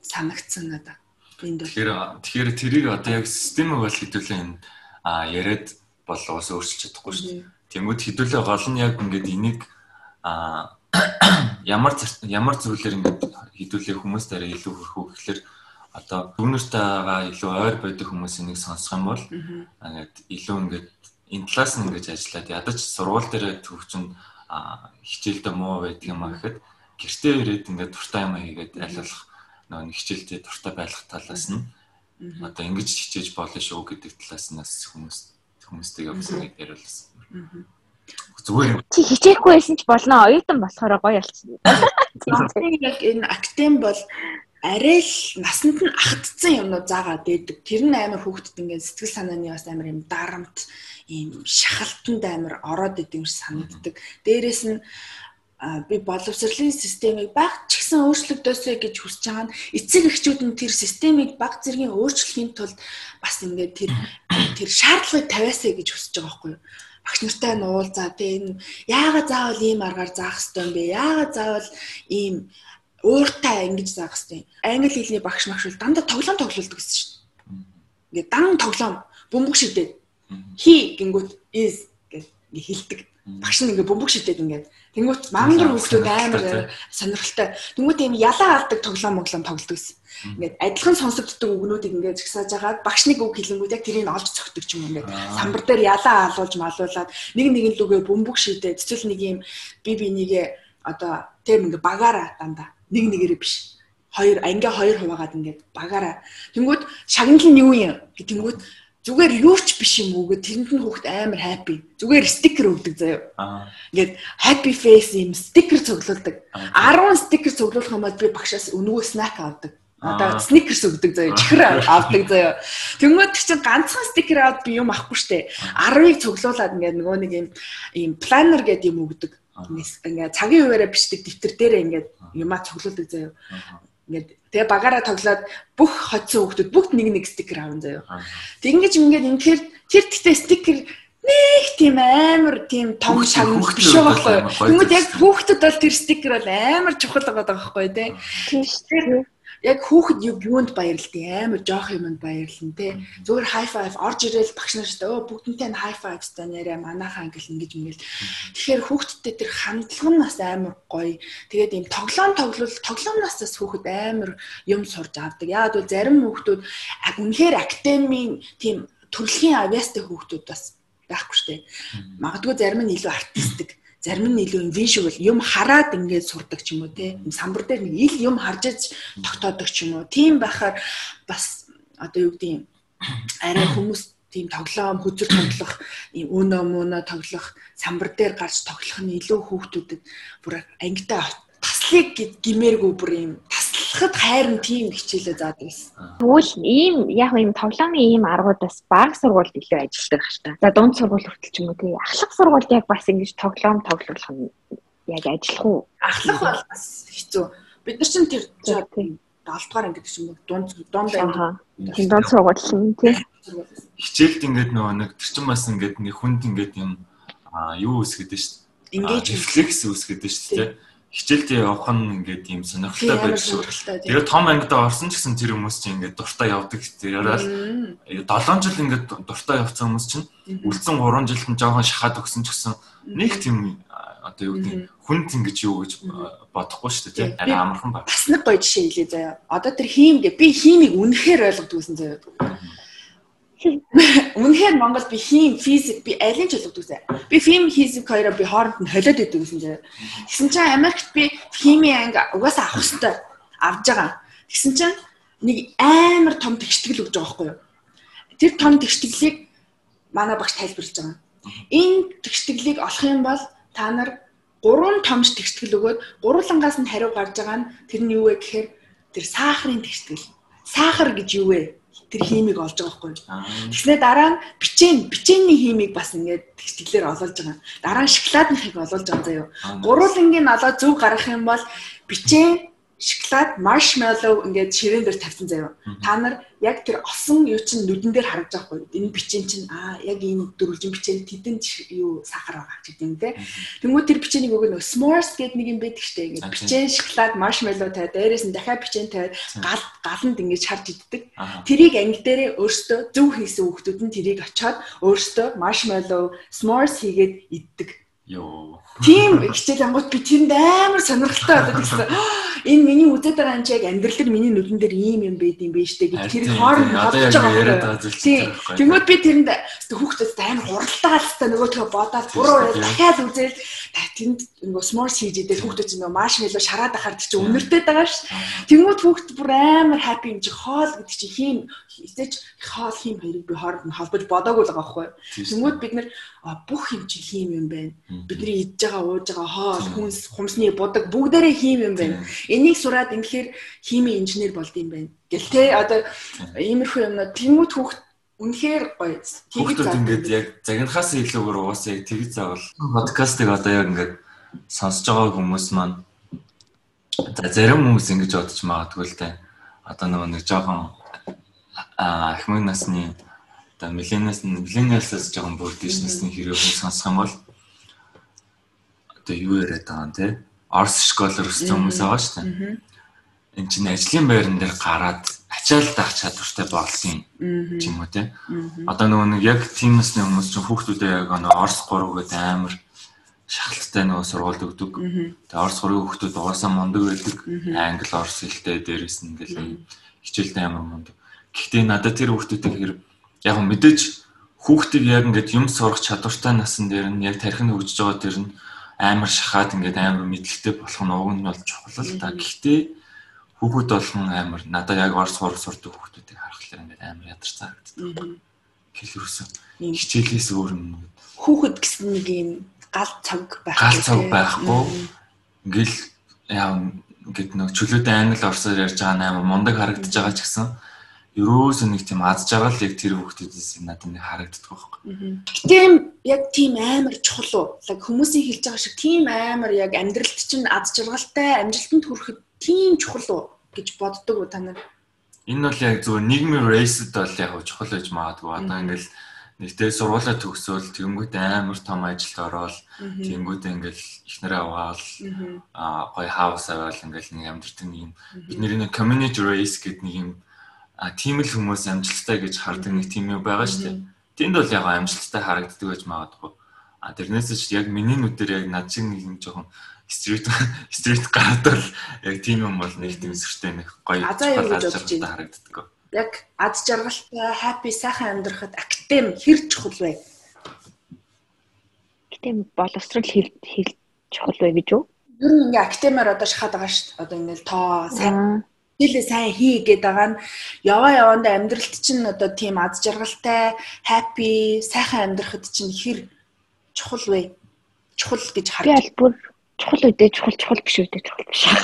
Speaker 1: санагдсан надад.
Speaker 3: Энд бол Тэгэхээр тэгэхээр тэрийг одоо яг системийг бол хэдүүлээ энэ а яриад бол ус өөрчилж чадахгүй шүү дээ. Тэнгүүд хэдүүлээ гол нь яг ингээд энийг а ямар ямар зүйлээр ингээд хэдүүлээ хүмүүст арай илүү хөрхөө гэхэлэр одоо дүүнэртэйгаа илүү ойр байдаг хүмүүс энийг сонсох юм бол ингээд илүү ингээд энэ талаас нь ингэж ажиллаад ядаж сургууль дээр төвчөнд хичээлдээ муу байдаг юм а гэхэд гэртээ ирээд ингээд дуртай юм хийгээд болох нөгөө хичээлдээ дуртай байх талаас нь одоо ингэж хичээж болно шүү гэдэг талаас нь бас хүмүүс хүмүүстэйгээ бас ингэ яриулсан. Зүгээр
Speaker 2: чи хичээхгүй байсан ч болно. Оюутан болохоор гоё болчихсон.
Speaker 1: Яг энэ актем бол арай л насанд нь ахтцсан юмнууд заагаад байдаг. Тэр нь амар хүүхдэд ингээд сэтгэл санааны бас амар юм дарамт, ийм шахалтанд амар ороод идэв юм санагддаг. Дээрээс нь би боловсролын системийг баг ч гэсэн өөрчлөгдөөсэй гэж хүсэж байгаа нь эцэг эхчүүд нь тэр системийг баг зэргийн өөрчлөхийн тулд бас ингээд тэр тэр шаардлагыг тавиасаа гэж хүсэж байгаа байхгүй юу? багш нартай нь уулзаа тэ энэ яагаад заавал ийм аргаар заах ёстой юм бэ? Яагаад заавал ийм ууртай ингэж заах юм? Англи хэлний багш магш бол дандаа тоглоом тоглолдог гэсэн шүү дээ. Ингээ дан тоглоом бөмбөг шидэд хи гингүүт is гэж хэлдэг. Багш нь ингээ бөмбөг шидэд ингээд Тэнгүүт мангар хүмүүс амар сонирхолтой. Тэнгүүт ийм ялаа алдаг тоглоом моглоом тоглодог гэсэн. Ингээд адилхан сонсогддог үгнүүдийг ингээд згсааж агаад багш нэг үг хэлэнгүүд яг тэрийг олж цогтөг юм ингээд самбар дээр ялаа алуулж малуулаад нэг нэгэн лүгээ бөмбөг шидээ цэцэл нэг юм би бинийгээ одоо тийм ингээд багаараа дандаа нэг нэгээрээ биш хоёр анги хоёр хуваагаад ингээд багаараа тэнгүүд шагнал нь юу юм тэнгүүд зүгээр юу ч биш юм уу гэд тэрэнд нь хүүхд амар happy. Зүгээр стикер өгдөг заяа. Ингээд happy face юм стикер цуглуулдаг. 10 стикер цуглуулах юм бол би багшаас өнгөө снак авдаг. Одоо сникерс өгдөг заяа. Чихэр авдаг заяа. Тэнгүүд чинь ганцхан стикер аваад би юм авахгүй штэ. 10-ыг цуглуулад ингээд нөгөө нэг юм ийм планер гэдэг юм өгдөг. Ингээд цагийн хуваараа бичдэг дэвтэр дээр ингээд юмаа цуглуулдаг заяа. Ингээд Тэгээ багаараа тоглоод бүх хоцсон хүмүүс бүгд нэг нэг стикер аван заяа. Тэгингэж ингээд инхээр тэр тэгтээ стикер нэг тийм амар тийм том шагнал биш байгаа байхгүй. Тэгмэд яг хүүхдэд бол тэр стикер бол амар чухал байгаа байхгүй тий. Тийм яг хүүхэд юунд баярлдیں۔ Амар жоох юмд баярлна те. Зүгээр high five орж ирэл багш нар шүү дээ. Бүгднтэй нь high five ста нэрэ манайхаа ангил ингэж ингэж. Тэгэхээр хүүхэдтэй тэр хандлага нь бас амар гоё. Тэгээд ийм тоглоом тоглол тоглоомноос бас хүүхэд амар юм сурж авдаг. Яагаад гэвэл зарим хүүхдүүд үнэхээр академийн тийм төрөлхийн авиастай хүүхдүүд бас байхгүй шүү дээ. Магадгүй зарим нь илүү артистик зарим нь илүү visual юм хараад ингээд сурдаг ч юм уу те. Самбар дээр нэг ил юм харж иж тогтоодог ч юм уу. Тийм байхаар бас одоо юу гэдэг арай хүмүүс тийм тоглоом хөзөр тоглох ийм өнөө мөнөө тоглох самбар дээр гарч тоглох нь илүү хүүхдүүдэд бүр ангитай таслыг гимээргүй бүр ийм таслахад хайрн тийм хичээлээ заадаг байсан.
Speaker 2: Тэгвэл ийм яг ийм тоглоомын ийм аргуудаас баг сургуульд илүү ажилладаг хааштай. За дунд сургууль хүртэл ч юм уу тий. Ахлах сургуульд яг бас ингэж тоглоом тоглох нь яг ажиллах уу?
Speaker 1: Ахлах бол бас хэцүү. Бид нар чинь тэр 7 дугаар анги гэж юм уу дунд дунд
Speaker 2: анги. Тийм дунд сургууль нь тий.
Speaker 3: Хичээлд ингээд нөгөө нэг тэр чинь бас ингээд нэг хүнд ингээд юм а юу үсгэдэж шүү дээ. Ингээд рефлекс үсгэдэж шүү дээ хичээлдээ явах нь ингээд юм сонирхолтой байх шүү. Тэгээд том ангид орсон ч гэсэн тэр хүмүүс чинь ингээд дуртай явдаг. Тэр яриад 7 жил ингээд дуртай явцсан хүмүүс чинь үлдсэн 3 жилд нь жоохон шахаад өгсөн ч гэсэн нэг тийм одоо юу гэдэг хүнд ингэж юу гэж бодохгүй шүү дээ тийм амархан
Speaker 1: баг. Бас нэг гоё жишээ хэлээ заяа. Одоо тэр хийм гэ би хиймийг үнэхээр ойлгодог гэсэн заяа. Үнэхээр Монгол би хийм физик би алين ч ойлгодог зэ. Би фильм физик хоёроо би хооронд нь холиод идэв гэсэн чинь. Тэгсэн чинь Америкт би химийн анги угаасаа авах хэрэгтэй авж байгаа. Тэгсэн чинь нэг амар том тэгштгэл өгж байгаа байхгүй юу? Тэр том тэгштгэлийг манай багш тайлбарлаж байгаа. Энэ тэгштгэлийг олох юм бол та нар гурван томч тэгштгэл өгөөд гурвангаас нь хариу гарч байгаа нь тэр нь юу вэ гэхээр тэр сахарын тэгштгэл. Сахар гэж юу вэ? Тэр химиг олж байгаа байхгүй. Тэгснээр дараа нь бичэн бичээний химиг бас ингээд тэгчлэлээр олуулж байгаа. Дараа нь шоколадныхыг олуулж байгаа заяо. Гурвуулангийн олоо зөв гаргах юм бол бичэн шоколад, маршмеллоу ингээд ширээн дээр тавьсан заяа. Та нар яг тэр осон юу чинь нүдэн дээр харагдаж байхгүй. Энэ бичэн чинь аа яг энэ дөрвөлжин бичэн тэдэнд юу сахар байгаа ч гэдэг юм те. Тэнгүү тэр бичэнийг өгөө нөө s'mores гэдэг нэг юм байдаг штэ. Ингээд бичэн, шоколад, маршмеллоу тавиад дээрээс нь дахиад бичэн тавиад гал галанд ингээд харж иддэг. Тэрийг анги дээрээ өөртөө зөв хийсэн хүүхдүүд нь тэрийг очиод өөртөө маршмеллоу, s'mores хийгээд иддэг.
Speaker 3: Йоо
Speaker 1: Тийм хичээл ангууд би тэрэнд амар сонирхолтой болоод ирсэн. Энэ миний үзээд байгаа чи яг амьдрал миний нүдэн дээр ийм юм байд юм биш үү гэж тэр хооронд бодож байгаа. Тийм. Тэгмээд би тэрэнд хүүхдүүд амар хуралдаал та нөгөөдхөө бодоод буруу байл дахиад үзэл тэнд нөгөө сморс хийж идэл хүүхдүүд чинь нөгөө маршмелло шараад ахаар чи өнөртэй байгаа ш. Тэгмээд хүүхд бүр амар хаппи юм чи хоол гэдэг чи хийм эцэж хоол хийм хоёрыг би хооронд нь холбож бодоогүй л байгаа байхгүй. Тэгмээд бид нэр бүх юм чи хийм юм байна. бидний идж байгаа ууж байгаа хоол хүнс хумсны будаг бүгдээрээ хим юм байна. Энийг сураад ингэхээр хими инженер болд юм байна. Гэл те одоо иймэрхүү юмнууд тэмүүд хүүхд үнэхээр гоё.
Speaker 3: Хүүхдүүд ингээд яг загнахаас илүүгээр угаасаа яг тэгж заавал подкастыг одоо яг ингээд сонсож байгаа хүмүүс маань за зарим хүмүүс ингэж бодож магадгүй л те. Одоо нөгөө нэг жоохон ахмад насны одоо миллениалс миллениалсаас жоохон бүрдэж насны хэрэг хүмүүс сонсох юм бол одоо юу яриад байгаа юм те Орс школоор өссөн хүмүүс байгаа шүү дээ. Энд чинь ажлын байран дээр гараад ачаал даах чадвартай болсон юм юм уу те. Одоо нөгөө нэг яг тийм насны хүмүүс чинь хүүхдүүдээ яг нөгөө Орс 3 гэдэг амар шахалтай нөгөө сургуульд өгдөг. Тэгээ Орс 3 хүүхдүүд угаасаа мундаг байдаг. Англи, Орс хэлтэй дээрээс нь ингээл хичээлтэй амар мундаг. Гэхдээ надад тэр хүүхдүүдийг хэрэг яг мэдээж хүүхдийг яг ингээд юм сурах чадвартай насан дээр нь яг тархин хөгжиж байгаа тэр нь амар шахаад ингээд амар мэдлэгтэй болох нь уг нь бол чухал л та. Гэхдээ хүүхэд болгон амар надад яг орс хор сурдаг хүүхдүүдийг харахаар ингээд амар ядарч цаагдаг. Хэлрүүсэн. Хичээлээс өөр юм.
Speaker 1: Хүүхэд гэсэн нэг юм гал цаг
Speaker 3: байх. Гал цаг байхгүй. Ингээл яа ингээд нэг чөлөөтэй англи орсоор ярьж байгаа амар мундаг харагдаж байгаа ч гэсэн ерөөсөө нэг тийм аз жаргал яг тэр хүүхдүүдээс надад нэг харагддаг байхгүй.
Speaker 1: Тийм яг тийм амар чухал уу? Хүмүүсийн хэлж байгаа шиг тийм амар яг амьдралд чинь аз жаргалтай амжилтанд хүрэхэд тийм чухал уу гэж боддог уу та нар?
Speaker 3: Энэ бол яг зөвхөн нийгмийн рейсд бол яг чухал байж магадгүй. Одоо ингээл нэгтэй сургуулаа төгсөөл тэгэнгүүт амар том ажилд ороод тэгэнгүүт ингээл ихнэрээ аваад аа гоё хаус аваад ингээл нэг амьдртын нэг юм. Бидний нэг community race гэдэг нэг юм тийм л хүмүүс амжилттай гэж хардаг нэг тийм юм байгаа шүү дээ. Тэнд бол яг амжилттай харагддаг гэж магадгүй. А тэрнээс ч яг миний нүдээр яг над шиг нэг юм жоохон стрит стрит гараад л яг тийм юм бол нэг тийм сүртэй нэг гоё
Speaker 1: харагддаг. Яг ад жаргалтай happy сайхан амьдрахад актем хэр чухал вэ?
Speaker 2: Актем боловсрал хэр хэр чухал вэ гэж үү?
Speaker 1: Ер нь ингээ актемаар одоо шахаад байгаа шүү дээ. Одоо ингээл тоо сайн Хэлээ сайн хий гэдэг байгаа нь яваа явандаа амьдралт чинь одоо тийм аз жаргалтай, happy, сайхан амьдрахад чинь хэр чухал вэ? Чухал гэж
Speaker 2: харж. Би аль бүр чухал үедээ чухал чухал биш үедээ чухал биш.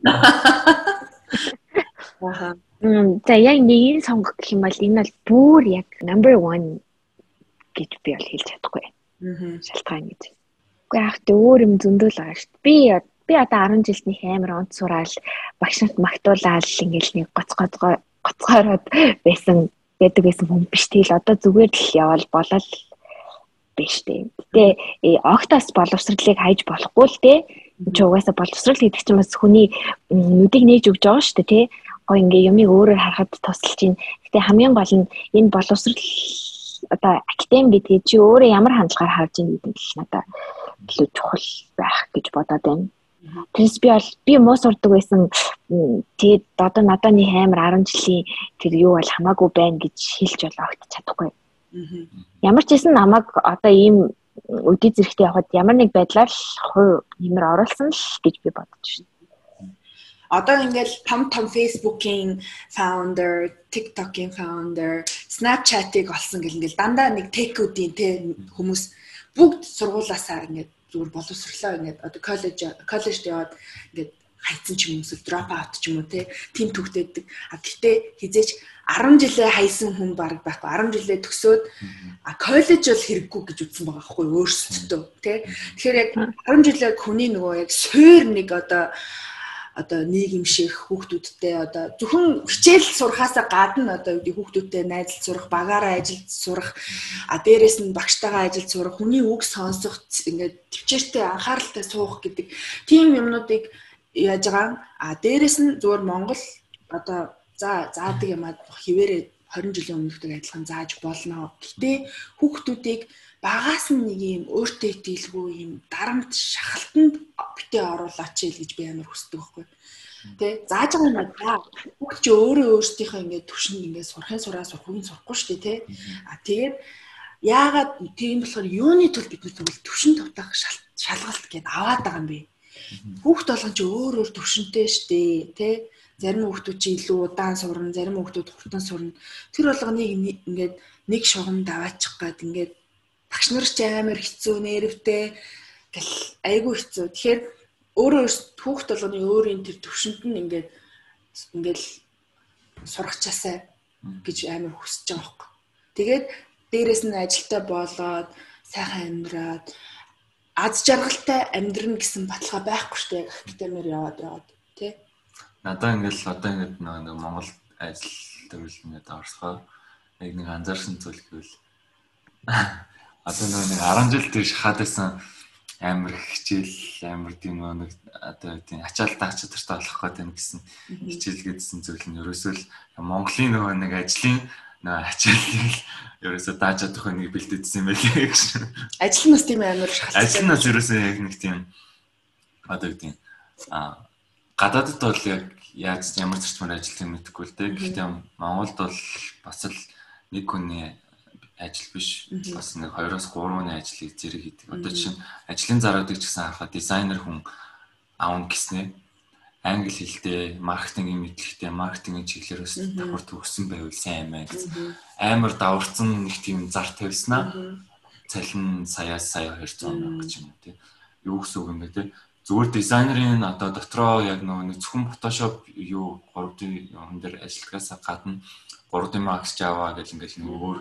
Speaker 2: Аа. За яг нэг нь сонгох гэх юм бол энэ бол бүр яг number 1 гэж би бол хэлж чадахгүй. Аа. Шалтгаан гэж. Уу яг тэ өөр юм зөндөл байгаа шүү дээ. Би би одоо 10 жилднийх амар онц сураал багш нарт магтуулаад ингээл нэг гоц гоцгой гоцгойроод байсан байдаг байсан хүн биш тэгэл одоо зүгээр л явал болол биш дээ. Гэтэ огтоос боловсролыг хайж болохгүй л дээ. Чи угаасаа боловсрол гэдэг чинь бас хүний нүдийг нээж өгч байгаа шүү дээ тий. Гоо ингээ юмыг өөрөөр харахад тусалж чинь. Гэтэ хамгийн гол нь энэ боловсрол одоо академи гэдэг чи өөрөө ямар хандлагаар харж байгаа гэдэг л надад илүү чухал байх гэж бодоод байна. Тэрс би бол би муу сурдаг байсан. Тэгээд одоо надад нэг амар 10 жилийн тэр юу бол хамаагүй байна гэж хэлж бол огт чадахгүй. Ямар ч хэсэн намайг одоо ийм үдий зэрэгтэй явахад ямар нэг байдлаар хувь нэмэр оруулсан л гэж би бодож байна.
Speaker 1: Одоо ингээл том том Facebook-ийн founder, TikTok-ийн founder, Snapchat-ыг олсон гэл ингээл дандаа нэг tech-үүдийн те хүмүүс бүгд сургуулаасаа ингээд зүгээр боловсрлоо ингээд одоо коллеж коллежд яваад ингээд хайцсан ч юм уу дроп аут ч юм уу те тийм төгтөөддөг. А гэхдээ хизээч 10 жилээ хайсан хүн баг байхгүй 10 жилээ төгсөөд а коллеж бол хэрэггүй гэж үзсэн байгаа байхгүй өөрсдөө те. Тэгэхээр яг 10 жилээ хүний нөгөө яг суур нэг одоо одоо нийгэмших хүүхдүүдтэй одоо зөвхөн хичээл сурахаасаа гадна одоо үүдий хүүхдүүдтэй найзалж сурах, багаараа ажилд сурах, а дээрэс нь багштайгаа ажилд сурах, хүний үг сонсох ингээд төвчээртэй анхааралтай суух гэдэг тийм юмнуудыг яаж байгаа. А дээрэс нь зөвөр Монгол одоо за заадаг юм аа хിവэрээ 20 жилийн өмнөхтэй адилхан зааж болно. Гэтэ хүүхдүүдийг багаас нь нэг юм өөртөө итгэлгүй юм дарамт шахалтанд битээ оруулаач гэж би амар хүсдэг байхгүй. Тэ зааж байгаа юм аа. Бүгд чи өөрөө өөрсдийнхөө ингээд төвшөнд ингээд сурахын сураа сурахын сурахгүй шүү дээ тэ. А тэгээд яагаад тийм болохоор юуны тул бид тэгвэл төвшин тавтах шалгалт гэдээ аваад байгаа юм бэ? Хүүхд болгон чи өөр өөр төвшөнтэй шүү дээ тэ. Зарим хүүхдүүд чи илүү удаан сурна, зарим хүүхдүүд хурдан сурна. Тэр болгоныг ингээд нэг шугам даваачих гад ингээд багш нар ч амар хэцүү нервтэй гэл айгүй хэцүү. Тэгэхээр өөрөө хүүхд болгоны өөрийн тэр төвшөнд нь ингээд ингээд сурахчаасаа гэж амар хүсэж байгаа байхгүй. Тэгээд дээрэс нь ажилтаа болоод сайхан амьдраад аз жаргалтай амьдрна гэсэн баталгаа байхгүй шүү дээ. Академиэр яваад яваад тий.
Speaker 3: Надаа ингээл одоо ингээд нэг Монгол ажил төрөл ингээд орсгоо яг нэг анзаарсан зүйл гэвэл одоо нэг 10 жил тийш хадасан амар хичээл амар тийм нэг одоо тийм ачаалтаа чадвартай болох гэдэг юм гэсэн хичээл гэдсэн зүйл нь ерөөсөө л Монголын нөгөө нэг ажлын нөгөө ачааллыг ерөөсөө дааж чадах нэг бэлдээдсэн юм байлээ гэж.
Speaker 1: Ажил нь бас тийм амар
Speaker 3: шалтгаан. Ажил нь бас ерөөсөө яг нэг тийм одоо тийм а гадаадд бол яг яаж ямар зарчмаар ажиллах юм мэдэхгүй л дээ. Гэхдээ Монголд бол бас л нэг хүний ажил биш. Бас нэг 2-оос 3 оны ажлыг зэрэг хийдэг. Одоо чинь ажлын заруудыг ч гэсэн харахад дизайнер хүн аавн гэснээ англи хэлтэй, маркетингийн мэдлэгтэй, маркетингийн чиглэлээс давхар төгссөн байвал сайн байна гэж амар даварцсан нэг тийм зар тавьснаа. Цалин саяас сая 200 мянга гэж юм тий. Юу гэсэн үг юм бэ тий? Зүгээр дизайнерын одоо дотроо яг нөгөө зөвхөн фотошоп юу 3D юм дээр ажиллахаас гадна 3D Max Java гэл ингээл нэг өөр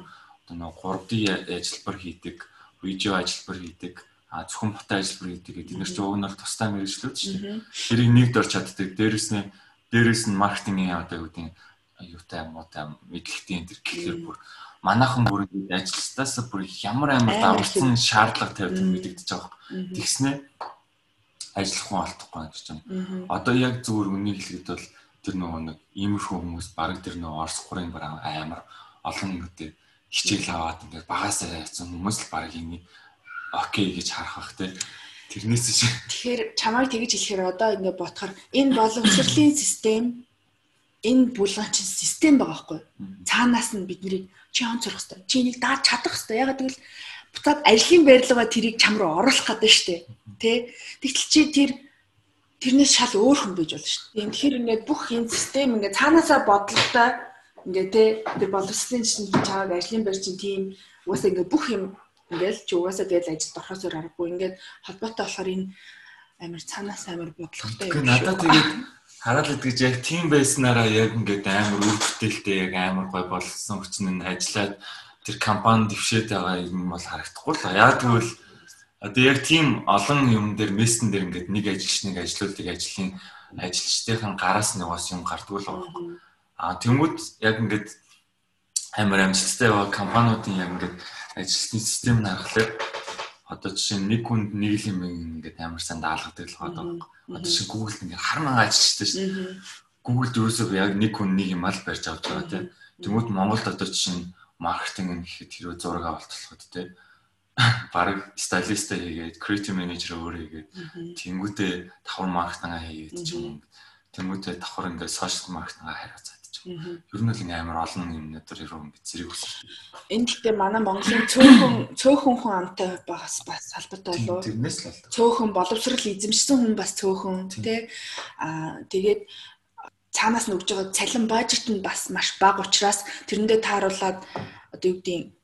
Speaker 3: одоо нэг 3D ажилбар хийдэг, видео ажилбар хийдэг, а зөвхөн фото ажилбар хийдэг гэдэг нэр чинь уг нь бол тусдаа мэрэгчлүүд шүү дээ. Тэрийг нэгд орч чаддаг. Дээрэс нь дээрэс нь маркетингийн одоо юу гэдэг аюутай муутай мэдлэгтэй энэ төр гэхээр бүр манайхан бүр ажилтнаас бүр ямар амар даварсан шаардлага тавьдаг мэдэгдэж байгаа. Тэгснэ ажиллах хүн алдахгүй гэж юм. Одоо яг зүгээр үнийг хэлэхэд бол тэр нөгөө нэг иймэрхүү хүмүүс баг тэр нөгөө Орос гурын бараа амар олон гэдэг хичээл аваад ингээд багасаа яцсан хүмүүс л баг ийм окей гэж харах бах те. Тэрнээс чинь
Speaker 1: Тэгэхээр чамайг тэгж хэлэхээр одоо ингээд бодохоор энэ боловсролын систем энэ булган чинь систем байгаа байхгүй. Цаанаас нь биднийг чи он сурах хэрэгтэй. Чи энийг дааж чадах хэрэгтэй. Ягаад гэвэл буцаад ажлын барилгаа тэрийг чам руу оруулах гэдэг дээ. Тэ? Тэгтэл чи тэр тэрнээс шал өөр хүн байж болно шүү дээ. Тэгэхээр ингээд бүх энэ систем ингээд цаанаасаа бодлоготой ингээд те тэр боловсролын чинь чааг ажлын байр чинь тийм угаасаа ингээд бүх юм ингээд чи угаасаа тэгэл ажилд орохосоор аргагүй ингээд холбоотой болохоор энэ амар цаанаас амар бодлоготой
Speaker 3: юм. Надад тэгээд хараад идэж яг тийм байснараа яг ингээд амар үр бүтээлтэй яг амар гой болсон хүчин нь ажиллаад тэр компани дэвшээд байгаа юм бол харагдахгүй л. Яг тэгвэл Одоо яг тийм олон юм дээр мессен дээр ингээд нэг ажилчныг ажилуулдаг ажлын ажилчдын гараас нь угаас юм гардгүй л байгаа. А тэнгууд яг ингээд амар амжилттай байгаа компаниудын яг ингээд ажилтны систем харахад одоо жишээ нь нэг хүнд нэг л юм ингээд амар сайн даалгадаг л байгаа. Одоо жишээ Google ингээд хармаа ажилчтай шүү дээ. Google дөрөөсөө яг нэг хүн нэг юм ал барьж авч байгаа тийм. Тэнгууд Монголд одоо жишээ нь маркетинг нь гэхэд хэрвээ зураг авалтлахад тийм баг стилистээ хийгээд creative manager өөрөө хийгээд тэнгуүтээ давхар маркетингаа хийгээд ч юм тэнгуүтээ давхар ингээд social ч юм. Ер нь л ингээ амар олон юм надад ирүү ингээ зэрэг үсэж.
Speaker 1: Энэ гэхдээ манай Монголын цөөхөн цөөхөн хүн амтай бас бас салбартай болов.
Speaker 3: Тэрнээс л бол.
Speaker 1: Цөөхөн боловсрал эзэмшсэн хүн бас цөөхөн тий. Аа тэгээд цаанаас нь өгж байгаа цалин бажет нь бас маш бага учраас тэрэндээ тааруулаад одоо юу гэдгийг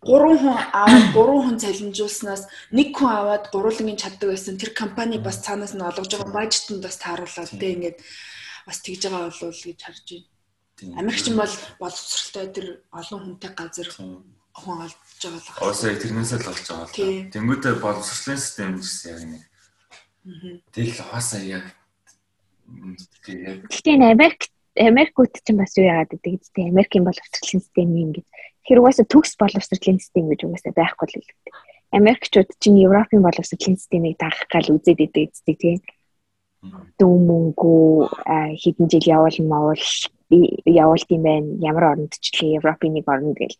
Speaker 1: гурван хүн аваад гурван хүн цалинжуулснаас нэг хүн аваад гурвангийн чаддаг байсан тэр компани бас цаанаас нь олгож байгаа бажетанд бас тааруулаад тэ ингээд бас тэгж байгаа болов уу гэж харж байна. Америкч нь бол боловсралтай тэр олон хүнтэй газар хүн олж байгаа л
Speaker 3: байна. Оосоо тэрнээсээ л олж байгаа л. Тэнгүүтээ боловсролын систем гэсэн яг нэг. Тэгэл хаасаа яг
Speaker 2: Гэхдээ энэ Америк Америкууд ч бас юу яагаад гэдэг тийм Америкийн боловсролын систем юм гэж Тэр угаасаа төгс боловсролын систем гэж угаасаа байхгүй л хэлдэг. Америкчууд чинь Европын боловсролын системийг дагах гал үзээд идэг эцэг тийм. Дүү мөнгө хэдэн жил явуул мавал явуулт юм байна. Ямар оронд ч л Европын нэг оронд гэл.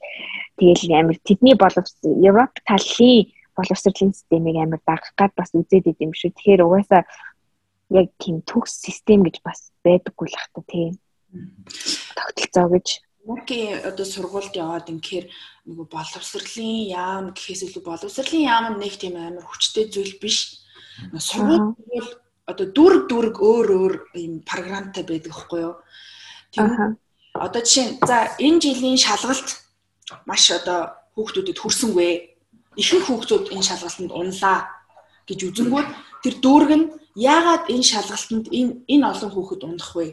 Speaker 2: Тэгэл амир тэдний боловсрол Европ талын боловсролын системийг амир дагах гад бас үзээд идэм шүү. Тэгэхээр угаасаа яг тийм төгс систем гэж бас байдаггүй л хата тийм. Тогтолцоо гэж
Speaker 1: Америкийн одоо сургуульд яваад инхээр нөгөө боловсролын яам гэхээс илүү боловсролын яам нь нэг тийм амар хүчтэй зүйл биш. Сургууль бол одоо дүрг дүрг өөр өөр юм програмтай байдаг хгүй юу. Тийм. Одоо жишээ за энэ жилийн шалгалт маш одоо хүүхдүүдэд хүрсэнгүй. ихэнх хүүхдүүд энэ шалгалтанд унлаа гэж үзэнгүүт тэр дүүрэг нь яагаад энэ шалгалтанд энэ энэ олон хүүхэд унах вэ?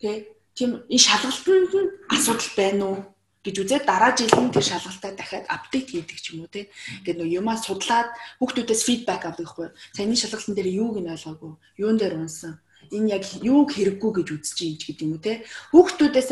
Speaker 1: Тэ? Тийм энэ шалгалтанд нь асуудал байна уу? гэж үзээд дараа жил нь тэр шалгалтаа дахиад апдейт хийдэг ч юм уу те. Ингээд нөө юмаа судлаад хүүхдүүдээс фидбек авдаг хгүй. Саяны шалгалтын дээр юуг нь ойлгоогүй, юун дээр унсан, энэ яг юуг хэрэггүй гэж үзэж ч гэдэг юм уу те. Хүүхдүүдээс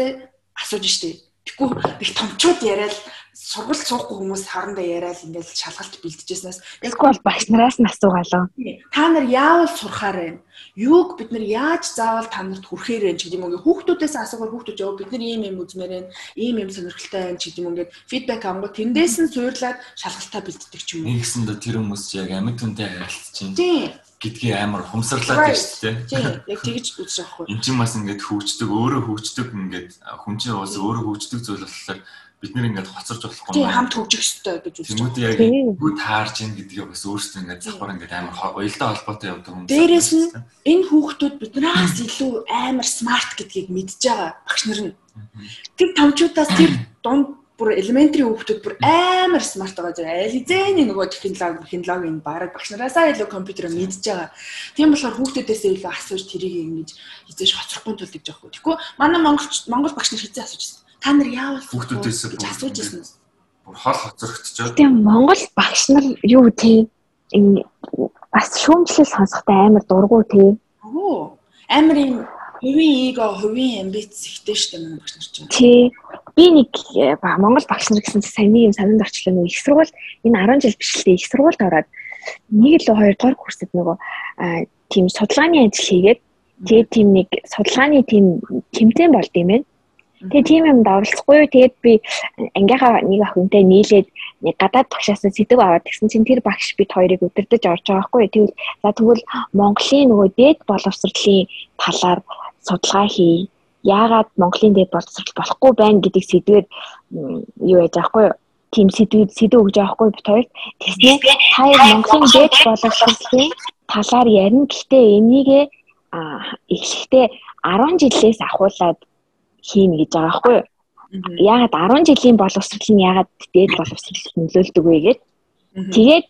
Speaker 1: асууж штеп Тэгэхгүй их томчууд яриад сургалт суухгүй хүмүүс харандаа яриад ингээл шалгалт бэлтжижснээс
Speaker 2: тэгэхгүй бол багш нараас нь асуугаалаа.
Speaker 1: Та нар яавал сурахаар вэ? Юуг бид нар яаж заавал та нарт хүрэхээр вэ гэдэг юм уу? Хүүхдүүдээс асуугаар хүүхдүүд яв бид нар ийм юм үзмээр байна, ийм юм сонирхолтой байна гэдэг юм ингээд фидбек авангууд тэндээс нь суурлаад шалгалтаа бэлддэг ч юм уу.
Speaker 3: Нэгсэндээ тэр хүмүүс яг амьд хүнтэй харилцаж чинь.
Speaker 1: Тийм
Speaker 3: гэдгийг амар хумсарлаад байна шүү дээ.
Speaker 1: Тийм, яг тэгж үзэж байгаа хгүй.
Speaker 3: Энд чинь бас ингээд хөгждөг, өөрөө хөгждөг ингээд хүн чинь бас өөрөө хөгждөг зүйл болохоор бид нэр ингээд хоцорж болохгүй.
Speaker 1: Тийм, хамт хөгжих ёстой гэж үзэж
Speaker 3: байгаа. Тэгмүүд яг хүү таарж ийн гэдгийг бас өөрсдөө ингээд завхар ингээд амар уялдаа холбоотой явдаг хүмүүс.
Speaker 1: Дээрээс нь энэ хүүхдүүд биднээс илүү амар смарт гэдгийг мэдж байгаа багш нар нь. Тэр томчуудаас тэр дунд бүр элементри хүүхдүүд бүр амар смарт байгаа зэрэг ализэний нөгөө технологи технологийн баг багш нараасаа илүү компьютер мэдж байгаа. Тийм болохоор хүүхдүүдээсээ илүү асууж тэрийг ингэж хизээж хоцрохгүй тул гэж байгаа. Тэгэхгүй манай монгол монгол багш нар хизээ асууж байсан. Та нар яавал
Speaker 3: хүүхдүүдээсээ
Speaker 1: асууж байсан юм.
Speaker 3: Бүр хол хоцрогдчихоо.
Speaker 2: Тийм монгол багш нар юу тий энэ бас шүүмжлэл сонсохтой амар дургу тий.
Speaker 1: Оо амар юм хувийн эго, хувийн амбиц ихтэй штэ манай багш нар чинь.
Speaker 2: Тий би нэг э, Монгол багш нар гэсэн сайн нэг юм санаанд орчлоо нөгөө их сургууль энэ 10 жил бишлээ их сургуульд ороод нэг л хоёр дахь курсэд нөгөө тийм судалгааны ажил хийгээд тэгээд тийм нэг судалгааны тийм тэмцээн болд юм байна. Тэгээ тийм юмд оролцохгүй. Тэгээд би ангийнхаа нэг охинтой нийлээд нэг гадаад багшаас сэдв аваад тэгсэн чинь тэр багш бид хоёрыг өдөрдөж орж байгаа хгүй. Тэгвэл за тэгвэл Монголын нөгөө дээд боловсролын талаар судалгаа хий яагаад Монголын дэд боловсрол болохгүй байна гэдэг сэдвээр юу яаж аахгүй тийм сэдвүүд сэдв өгж байгаа хгүй бит хоёр. Тэснэ хоёр Монголын дэд боловсролын талаар ярина. Гэхдээ энийг эхлэхдээ 10 жилээс ахуулаад хийнэ гэж байгаа хгүй. Яагаад 10 жилийн боловсрол нь яагаад дээд боловсролд нөлөөлдөг вэ гэдэг. Тэгээд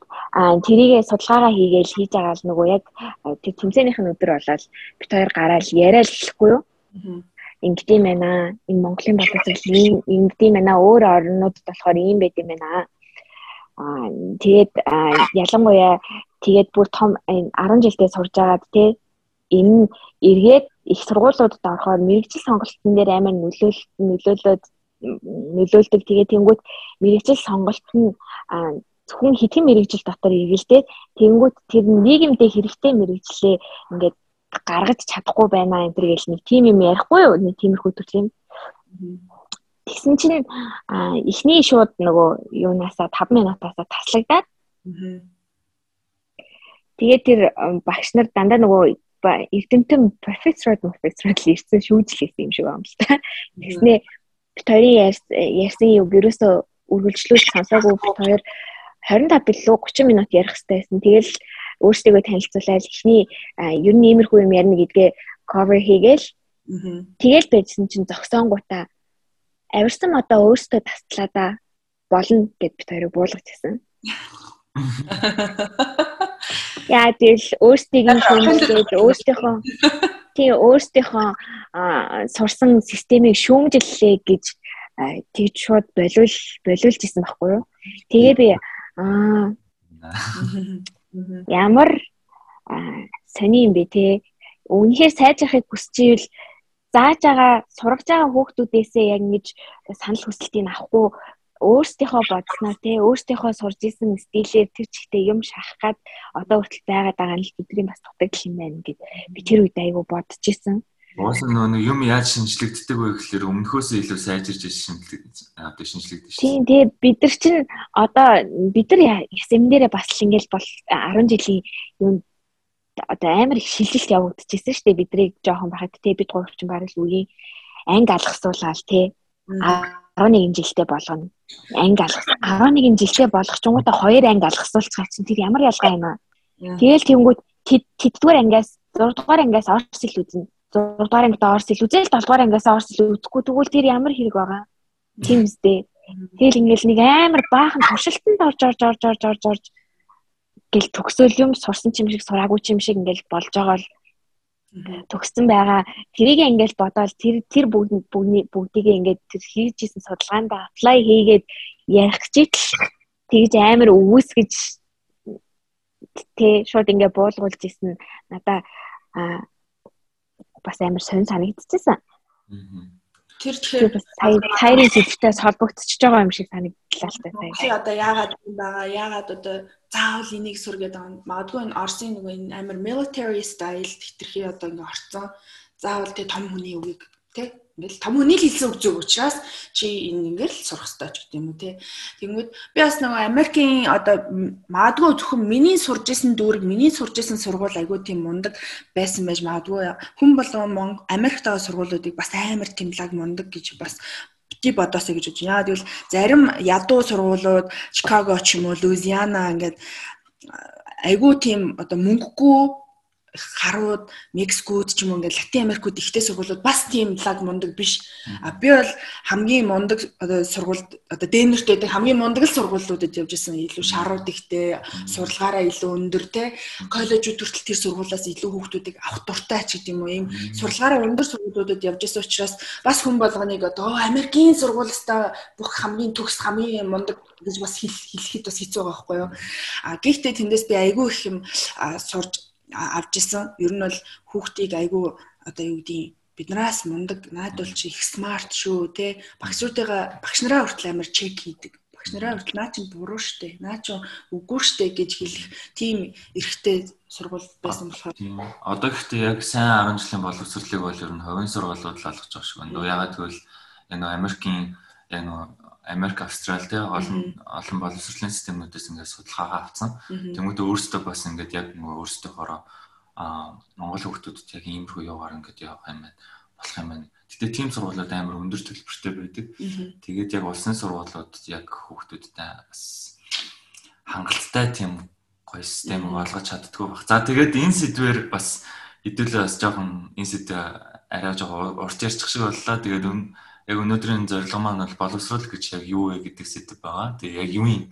Speaker 2: тэрийгээ судалгаагаа хийгээл хийж байгаа л нөгөө яг тэр тэмцээнийх нь өдөр болоод бит хоёр гараал яриад лхгүй юу ингэдэм байна. Энэ Монголын боловсрол ингэдэм байна. Өөр орнуудад болохоор ийм байд юм байна. Аа тэгээд ялангуяа тэгээд бүр том 10 жилдээ сурж байгаад тий энэ эргээд их сургуулиудад орохоор мэрэгжил сонголтын дээр амар нөлөөл нөлөөлөд нөлөөлдөг. Тэгээд тэнгуут мэрэгжил сонголт нь зөвхөн хэдхэн мэрэгжил дотор эргэлдээд тэнгуут тэр нийгэмдээ хэрэгтэй мэрэгжлээ ингээд гаргаж чадахгүй байна энэ төр гэл нэг тим юм ярихгүй юу? Нэг тиймэрхүү төрлийн тэгсэн чинь эхний шууд нөгөө юунаасаа 5 минутаасаа таслагдаад. Тэгээд тэр багш нар дандаа нөгөө эрдэмтэн профессор профессор л ирсэн шүүжлээсэн юм шиг байна л та. Тэгснээ бит хоёрын ярьсан юу ерөөсөө үргэлжлүүлж сонсоогүй бит хоёр 25 билүү 30 минут ярих хэрэгтэй байсан. Тэгэл өөрсдийгөө танилцуулаад эхний ер нь иймэрхүү юм ярина гэдгээ cover хийгээл тэгэл байжсэн чинь зогсоонгуудаа авирсан одоо өөрсдөө тастлаадаа болно гэд бит хоёрыг буулгажсэн. Яа тэгэл өөрсдийг нь шүүмжлээд өөрсдийнхөө тий өөрсдийнхөө сурсан системийг шүүмжиллээ гэж тэгж шууд болиул болиулж исэн байхгүй юу. Тэгээ би аа Ямар сони юм бэ те. Үнэхээр сайжрахыг хүсчихвэл зааж байгаа сургаж байгаа хүүхдүүдээсээ яг ингэж санал хүсэлтийг авахгүй өөрсдийнхөө бодсноо те өөрсдийнхөө сурж исэн стилээр тэр чигтээ юм шахахад одоо хүртэл байгаад байгаа нь л бидний бас дутагдал юм байна гэд би тэр үед айгүй бодож исэн.
Speaker 3: Уус нөгөө юм яаж шинжлэгддэг вэ гэхэлэр өмнөхөөсөө илүү сайжирч одоо шинжлэгдэж
Speaker 2: байна. Тийм тэгээ бид нар чинь одоо бид нар семинарээ бас л ингээл бол 10 жилийн юм одоо амар их шилжилт явагдчихсэн шүү дээ бидрийг жоохон байхад те бид гурав чинь бараг л үеийн анги алгасуулаад те 11 жилдээ болгоно. Анги алгас 11 жилдээ болгох ч юм уу та хоёр анги алгасуулчих чинь тэр ямар ялгаа юм аа. Тэгэл тэнгүүд тэддгээр ангиас 6 дугаар ангиас орс ил үзнэ 6 дугаар анги доорс ил үзэл 7 дугаар ангиас орс ил үзэхгүй тэгвэл тэр ямар хэрэг байгаа. Тийм үстэй. Тэгэл ингээл нэг амар баахан туршилтанд орж орж орж орж орж орж гэл төгсөөл юм сурсан ч юм шиг сураагүй ч юм шиг ингээл болж байгаа л төгссөн байгаа. Тэрийг ингээл бодоол тэр тэр бүгд бүгдийг ингээд тэр хийжсэн судалгаанд аплай хийгээд ярих читэл тэгж амар өвөөсгэж тэ шууд ингээ буулгуулж исэн надаа бас амар сонь санагдчихсан.
Speaker 1: Тэр тэгэхээр
Speaker 2: сая саяны сэдвтээс холбогдчихж байгаа юм шиг санагдлаа л та.
Speaker 1: Чи одоо яагаад юм байгаа? Яагаад одоо заавал энийг сур гэдэг байгаа юм. Магадгүй энэ Орсын нөгөө энэ амар military style хитрхи одоо ингээ орцсон. Заавал тэ том хүний үгийг тэ ингээл том хүний л хэлсэн үг зүг учраас чи энэ ингээл сурах хэрэгтэй ч гэдэг юм уу те. Тэнгүүд би бас нөгөө Америкийн одоо магадгүй зөвхөн миний сурж исэн дүүрэг миний сурж исэн сургууль айгүй тийм мундаг байсан байж магадгүй хүн болгон Америктаа сургуулиудыг бас амар тэмлэг мундаг гэж бас бити бодосоо гэж бодож. Яагаад гэвэл зарим ядуу сургуулиуд Чикаго ч юм уу Луизиана ингээд айгүй тийм одоо мөнгөгүй харууд Мексикод ч юм уу ингээд Латин Америкууд ихтэй сургуулиуд бас тийм лаг мундаг биш. А би бол хамгийн мундаг одоо сургуульд одоо дэнэртэй хамгийн мундаг л сургуулиудад явж исэн илүү шарууд ихтэй сурлагаараа илүү өндөр те коллежууд хүртэл тэр сургуулиас илүү хүүхдүүдийг авах дуртай ч гэдэг юм уу ийм сурлагаараа өндөр сургуулиудад явж исэн учраас бас хүн болгоныг одоо Америкийн сургуулиастай бүх хамгийн төгс хамгийн мундаг гэж бас хэлэхэд бас хэцүү байгаа байхгүй юу. А гэхдээ тэндээс би айгүй их юм сурж авч исэн. Ер нь бол хүүхдийг айгүй одоо юу гэдгийг биднээс мундаг найдварч их смарт шүү те багшуудыгаа багш нараа хүртэл амар чек хийдэг багш нараа хүртэл наа чинь буруу штэ наа чинь үгүй штэ гэж хэлэх тийм эрхтэй сургууль байсан болохоор
Speaker 3: одоо гэхдээ яг сайн 10 жилийн боловсролыг бол ер нь хувийн сургуулиуд л олгож байгаа шиг байна. Ягаад гэвэл энэ Америкийн нэг Америк, Австрали те олон олон боловсролын системүүдээс ингээд судалгаагаа авсан. Тэмүүтээ өөрсдөө бас ингээд яг нөгөө өөрсдийнхоороо а Монгол хүүхдүүдэд яг иймэрхүү яваар ингээд явах юм байна. болох юм байна. Гэтэ тийм сургуулиуд амар өндөр төлбөртэй байдаг. Тэгээд яг улсын сургуулиуд яг хүүхдүүдэд бас хангалттай тийм гоё системийг олгож чаддгүй баг. За тэгээд энэ сэдвэр бас хэдүүлээ бас жоохон энэ сэдв арай жоохон урт ярьчих шиг боллоо. Тэгээд яг өнөөдрийн зорилго маань бол боловсрол гэж яг юу вэ гэдэг сэдв байгаа. Тэгээ яг юу юм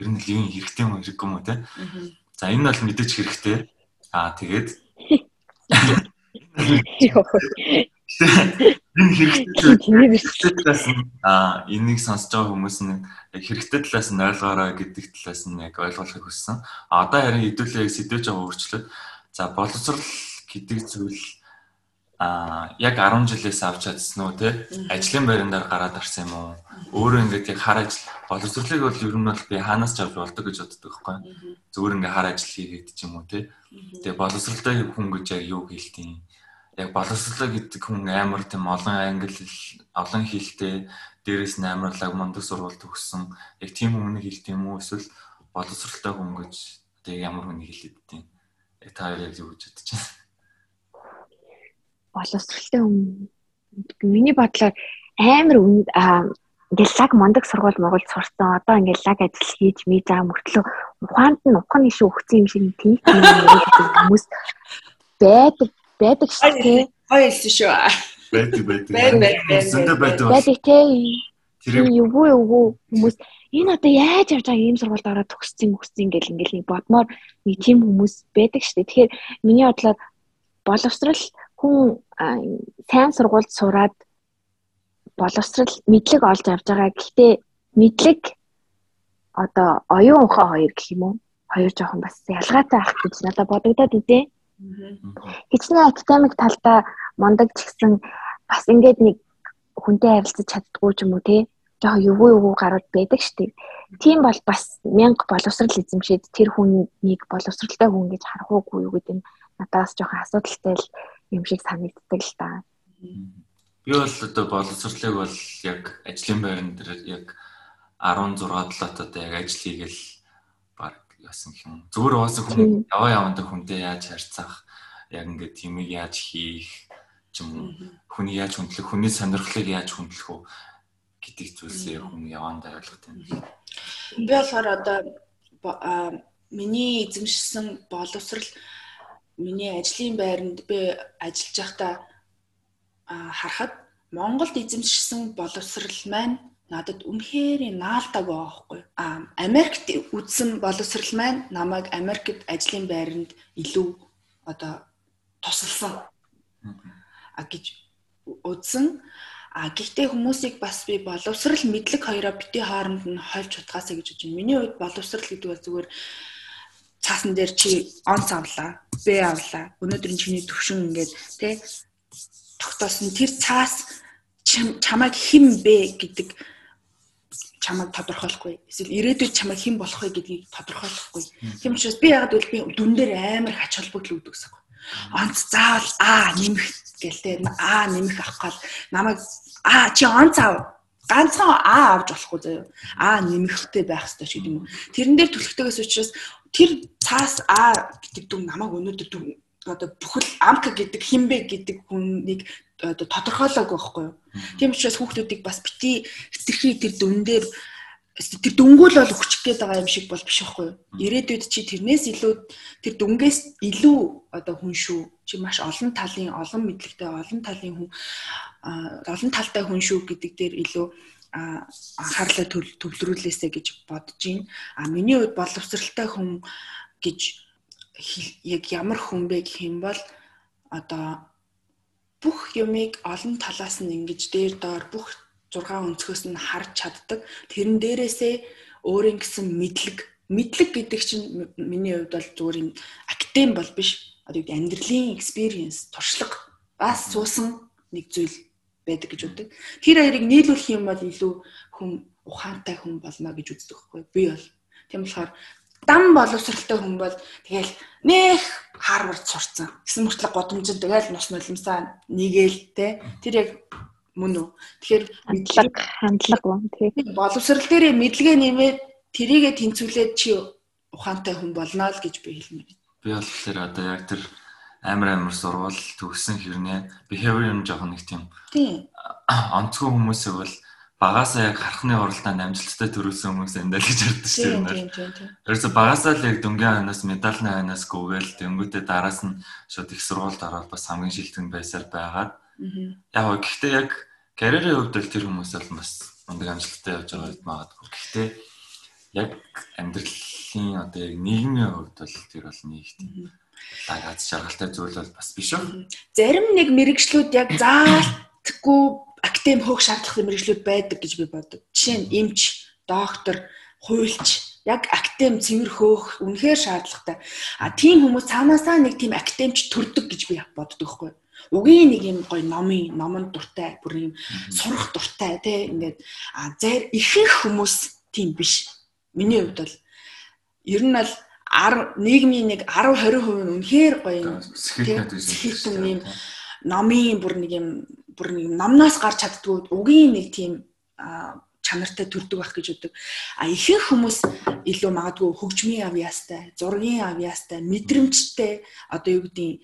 Speaker 3: ер нь юу хэрэгтэй юм хэрэггүй юм уу те. За энэ бол мэдээж хэрэгтэй. Аа тэгээд энэ хэрэгтэй талаас нь аа энийг сонсож байгаа хүмүүс нь хэрэгтэй талаас нь ойлгоорой гэдэг талаас нь яг ойлгохыг хүссэн. А одоо харин хэдүүлээ сэдвэж байгаа өөрчлөлт. За боловсрал гэдэг зүйл а яг 10 жилээс авч чадсан уу те? Ажлын байрандаар гараад арсан юм уу? Өөрөө ингээд яг хар ажил боловсролыг бол ер нь бол би хаанаас ч авч болдог гэж боддог байхгүй зүгээр ингээд хар ажил хийгээд ч юм уу те? Тэгээ боловсролтой хүн гэж яг юу хэлтийн? Яг боловсролоо гэдэг хүн амар тийм олон англи олон хэлтэй дээрээс нь амар лаг мундаг сургууль төгссөн. Яг тийм хүмүүний хэлт юм уу эсвэл боловсролтой хүн гэж тэгээ ямар хүний хэлээд тийм яг та яг юу гэж бодож байна
Speaker 2: боловсралтай хүн миний бодлоор амар ингээл лаг мондөг сургууль Монгол сурсан. Одоо ингээл лаг ажил хийж ми заа мөртлөө ухаанд нь ухаан иш өгсөн юм шиг тийг хүмүүс байдаг байдаг шүү дээ.
Speaker 1: Хэлсэн шүү.
Speaker 3: Байдаг байдаг. Зөндөө байдаг.
Speaker 2: Байдаг тий. Тэр юу юу хүмүүс энэ одоо яаж явж байгаа ийм сургуульд ороод төгссөн мөссөн ингээл ингээл нэг бодмоор нэг тийм хүмүүс байдаг шүү дээ. Тэгэхээр миний бодлоор боловсрал хүн сайн сургуульд сураад боловсрал мэдлэг олж авч байгаа. Гэхдээ мэдлэг одоо оюун ухаан хоёр гэх юм уу? Хоёр жоохон бас ялгаатай ах гэж надад бодогдоод үдээ. Хичнээн академик талдаа мондог ч гэсэн бас ингээд нэг хүнтэй харилцаж чаддгүй ч юм уу те жоохон эвгүй эвгүй гарууд байдаг штеп. Тийм бол бас мянга боловсрал эзэмшээд тэр хүнийг боловсралтай хүн гэж харах уугүй юу гэдэг нь надаас жоохон асуудалтай л юм шиг санагддаг л да.
Speaker 3: Би бол одоо боловсрлыг бол яг ажлын байран дээр яг 16 7 одоо яг ажил хийгээл баг яасан юм. Зүгээр уусаа хүн яваа явандаа хүнтэй яаж харьцах, яг ингээд юмыг яаж хийх ч юм уу, хүний яаж хүндлэх, хүний сонирхлыг яаж хүндлэх үү гэдэг зүйлсээ хүн явандаа ойлгох юм.
Speaker 1: Би болохоор одоо миний эзэмшсэн боловсрал миний ажлын байранд би ажиллаж байхдаа харахад Монголд эзэмшсэн боловсрал маань надад үнэхээр байгаа байхгүй. А Америкт үзсэн боловсрал маань намайг Америкт ажлын байранд илүү одоо тусалсан. А гэж үзсэн. А гэхдээ хүмүүсийг бас би боловсрал мэдлэг хоёроо бити хооронд нь хольж утгаасаа гэж байна. Миний хувьд боловсрал гэдэг бол зүгээр цаасан дээр чи онц авлаа, бэ авлаа. Өнөөдөр чиний төвшин ингээд тий тогтоосон тэр цаас чамайг хэн бэ гэдэг чамайг тодорхойлохгүй. Эсвэл ирээдүйд чамайг хэн болох вэ гэдгийг тодорхойлохгүй. Тийм учраас би ягаад гэвэл би дүн дээр амар хач холбогдол үүдэх гэсэн юм. Онц заавал аа нэмэх гэлтэй аа нэмэх авах гал намайг аа чи онц ав ганцхан аа авч болохгүй заяа. Аа нэмэхтэй байх хэрэгтэй ч гэдэг юм. Тэрэн дээр түлхтэйгээс учраас тэр цаас аа гэдэг дүн намайг өнөөдөр одоо бүхэл амка гэдэг хинбэ гэдэг хүнийг одоо тодорхойлоогүй байхгүй юу. Тийм учраас хүүхдүүдийг бас бити хэтэрхий тэр дүн дээр тэр дүнгүүл бол өччих гээд байгаа юм шиг бол биш байхгүй юу. Ирээдүйд чи тэрнээс илүү тэр дүнгээс илүү одоо хүн шүү. Чи маш олон талын олон мэдлэгтэй олон талын хүн олон талтай хүн шүү гэдэг дээр илүү анхаарлаа төвлөрүүлээсэ гэж бодож байна. А миний хувьд боловсралтай хүн гэж яг ямар хүн бэ гэх юм бол одоо бүх юмыг олон талаас нь ингэж дээр доор бүх 6 өнцгөөс нь харж чаддаг. Тэрэн дээрээсээ өөрийн гэсэн мэдлэг мэдлэг гэдэг чинь миний хувьд бол зүгээр юм академ бол биш. Одоо амьдралын experience, туршлага бас суусан нэг зүйл байдаг гэж үздэг. Тэр хоёрыг нийлүүлэх юм бол илүү хүн ухаантай хүн болно гэж үздэг байхгүй би бол. Тийм болохоор дам боловсралтай хүн бол тэгэл нэх Харвард сурцсан. Гэсэн мөртлөө годомжин тэгэл нус нулимсаа нэгэл те. Тэр яг мөн үү. Тэгэхээр
Speaker 2: мэдлэг хандлага ба тий.
Speaker 1: Боловсрал дээрээ мэдлэгээ нэмээд тэрийгэ тэнцвүүлээд чи ухаантай хүн болно л гэж би хэлмээр.
Speaker 3: Би болохоор одоо яг тэр амар амар сурвал төгссөн хэрнээ behavior юм жоох нэг тийм. Онцгой хүмүүсээ бол багасаа яг харахны уралдаанд амжилттай төрүүлсэн хүмүүс энэ л гэж ярьдаг шүү дээ. Ерөөсө багасаа л яг дөнгөн ханаас медальны ханаас гүгээл тэнгуүтээ дараас нь шууд их сургуульд ороод бас хамгийн шилдэг байсаар байгаад. Яг гэхдээ яг карьерийн хувьд л тэр хүмүүс бол бас мундаг амжилттай явж байгаа гэж магадгүй. Гэхдээ яг амьдралын одоо яг нийгмийн хувьд бол тэр бол нэг тийм дагаад шаргалтай зүйл бол бас биш үү?
Speaker 1: Зарим нэг мэрэгчлүүд яг заалтгүй академи хөөх шаардлага мэрэгчлүүд байдаг гэж би боддог. Жишээ нь эмч, доктор, хуульч яг академи цэвэр хөөх үнэхээр шаардлагатай. А тийм хүмүүс цаанаасаа нэг тийм академич төрдөг гэж би боддог байхгүй. Угийн нэг юм гоё номын номонд дуртай, бүр юм сурах дуртай тий ингээд а зэр ихэнх хүмүүс тийм биш. Миний хувьд бол ер нь бол 10 нийгмийн нэг 10 20% нь үнэхээр гоё юм. Юм номын бүр нэг юм бүр нэг номноос гарч чаддгүй угийн нэг тийм чанартай төрдөг байх гэж боддог. А ихэнх хүмүүс илүү магадгүй хөгжмийн авьяастай, зургийн авьяастай, мэдрэмжтэй одоо юу гэдгийг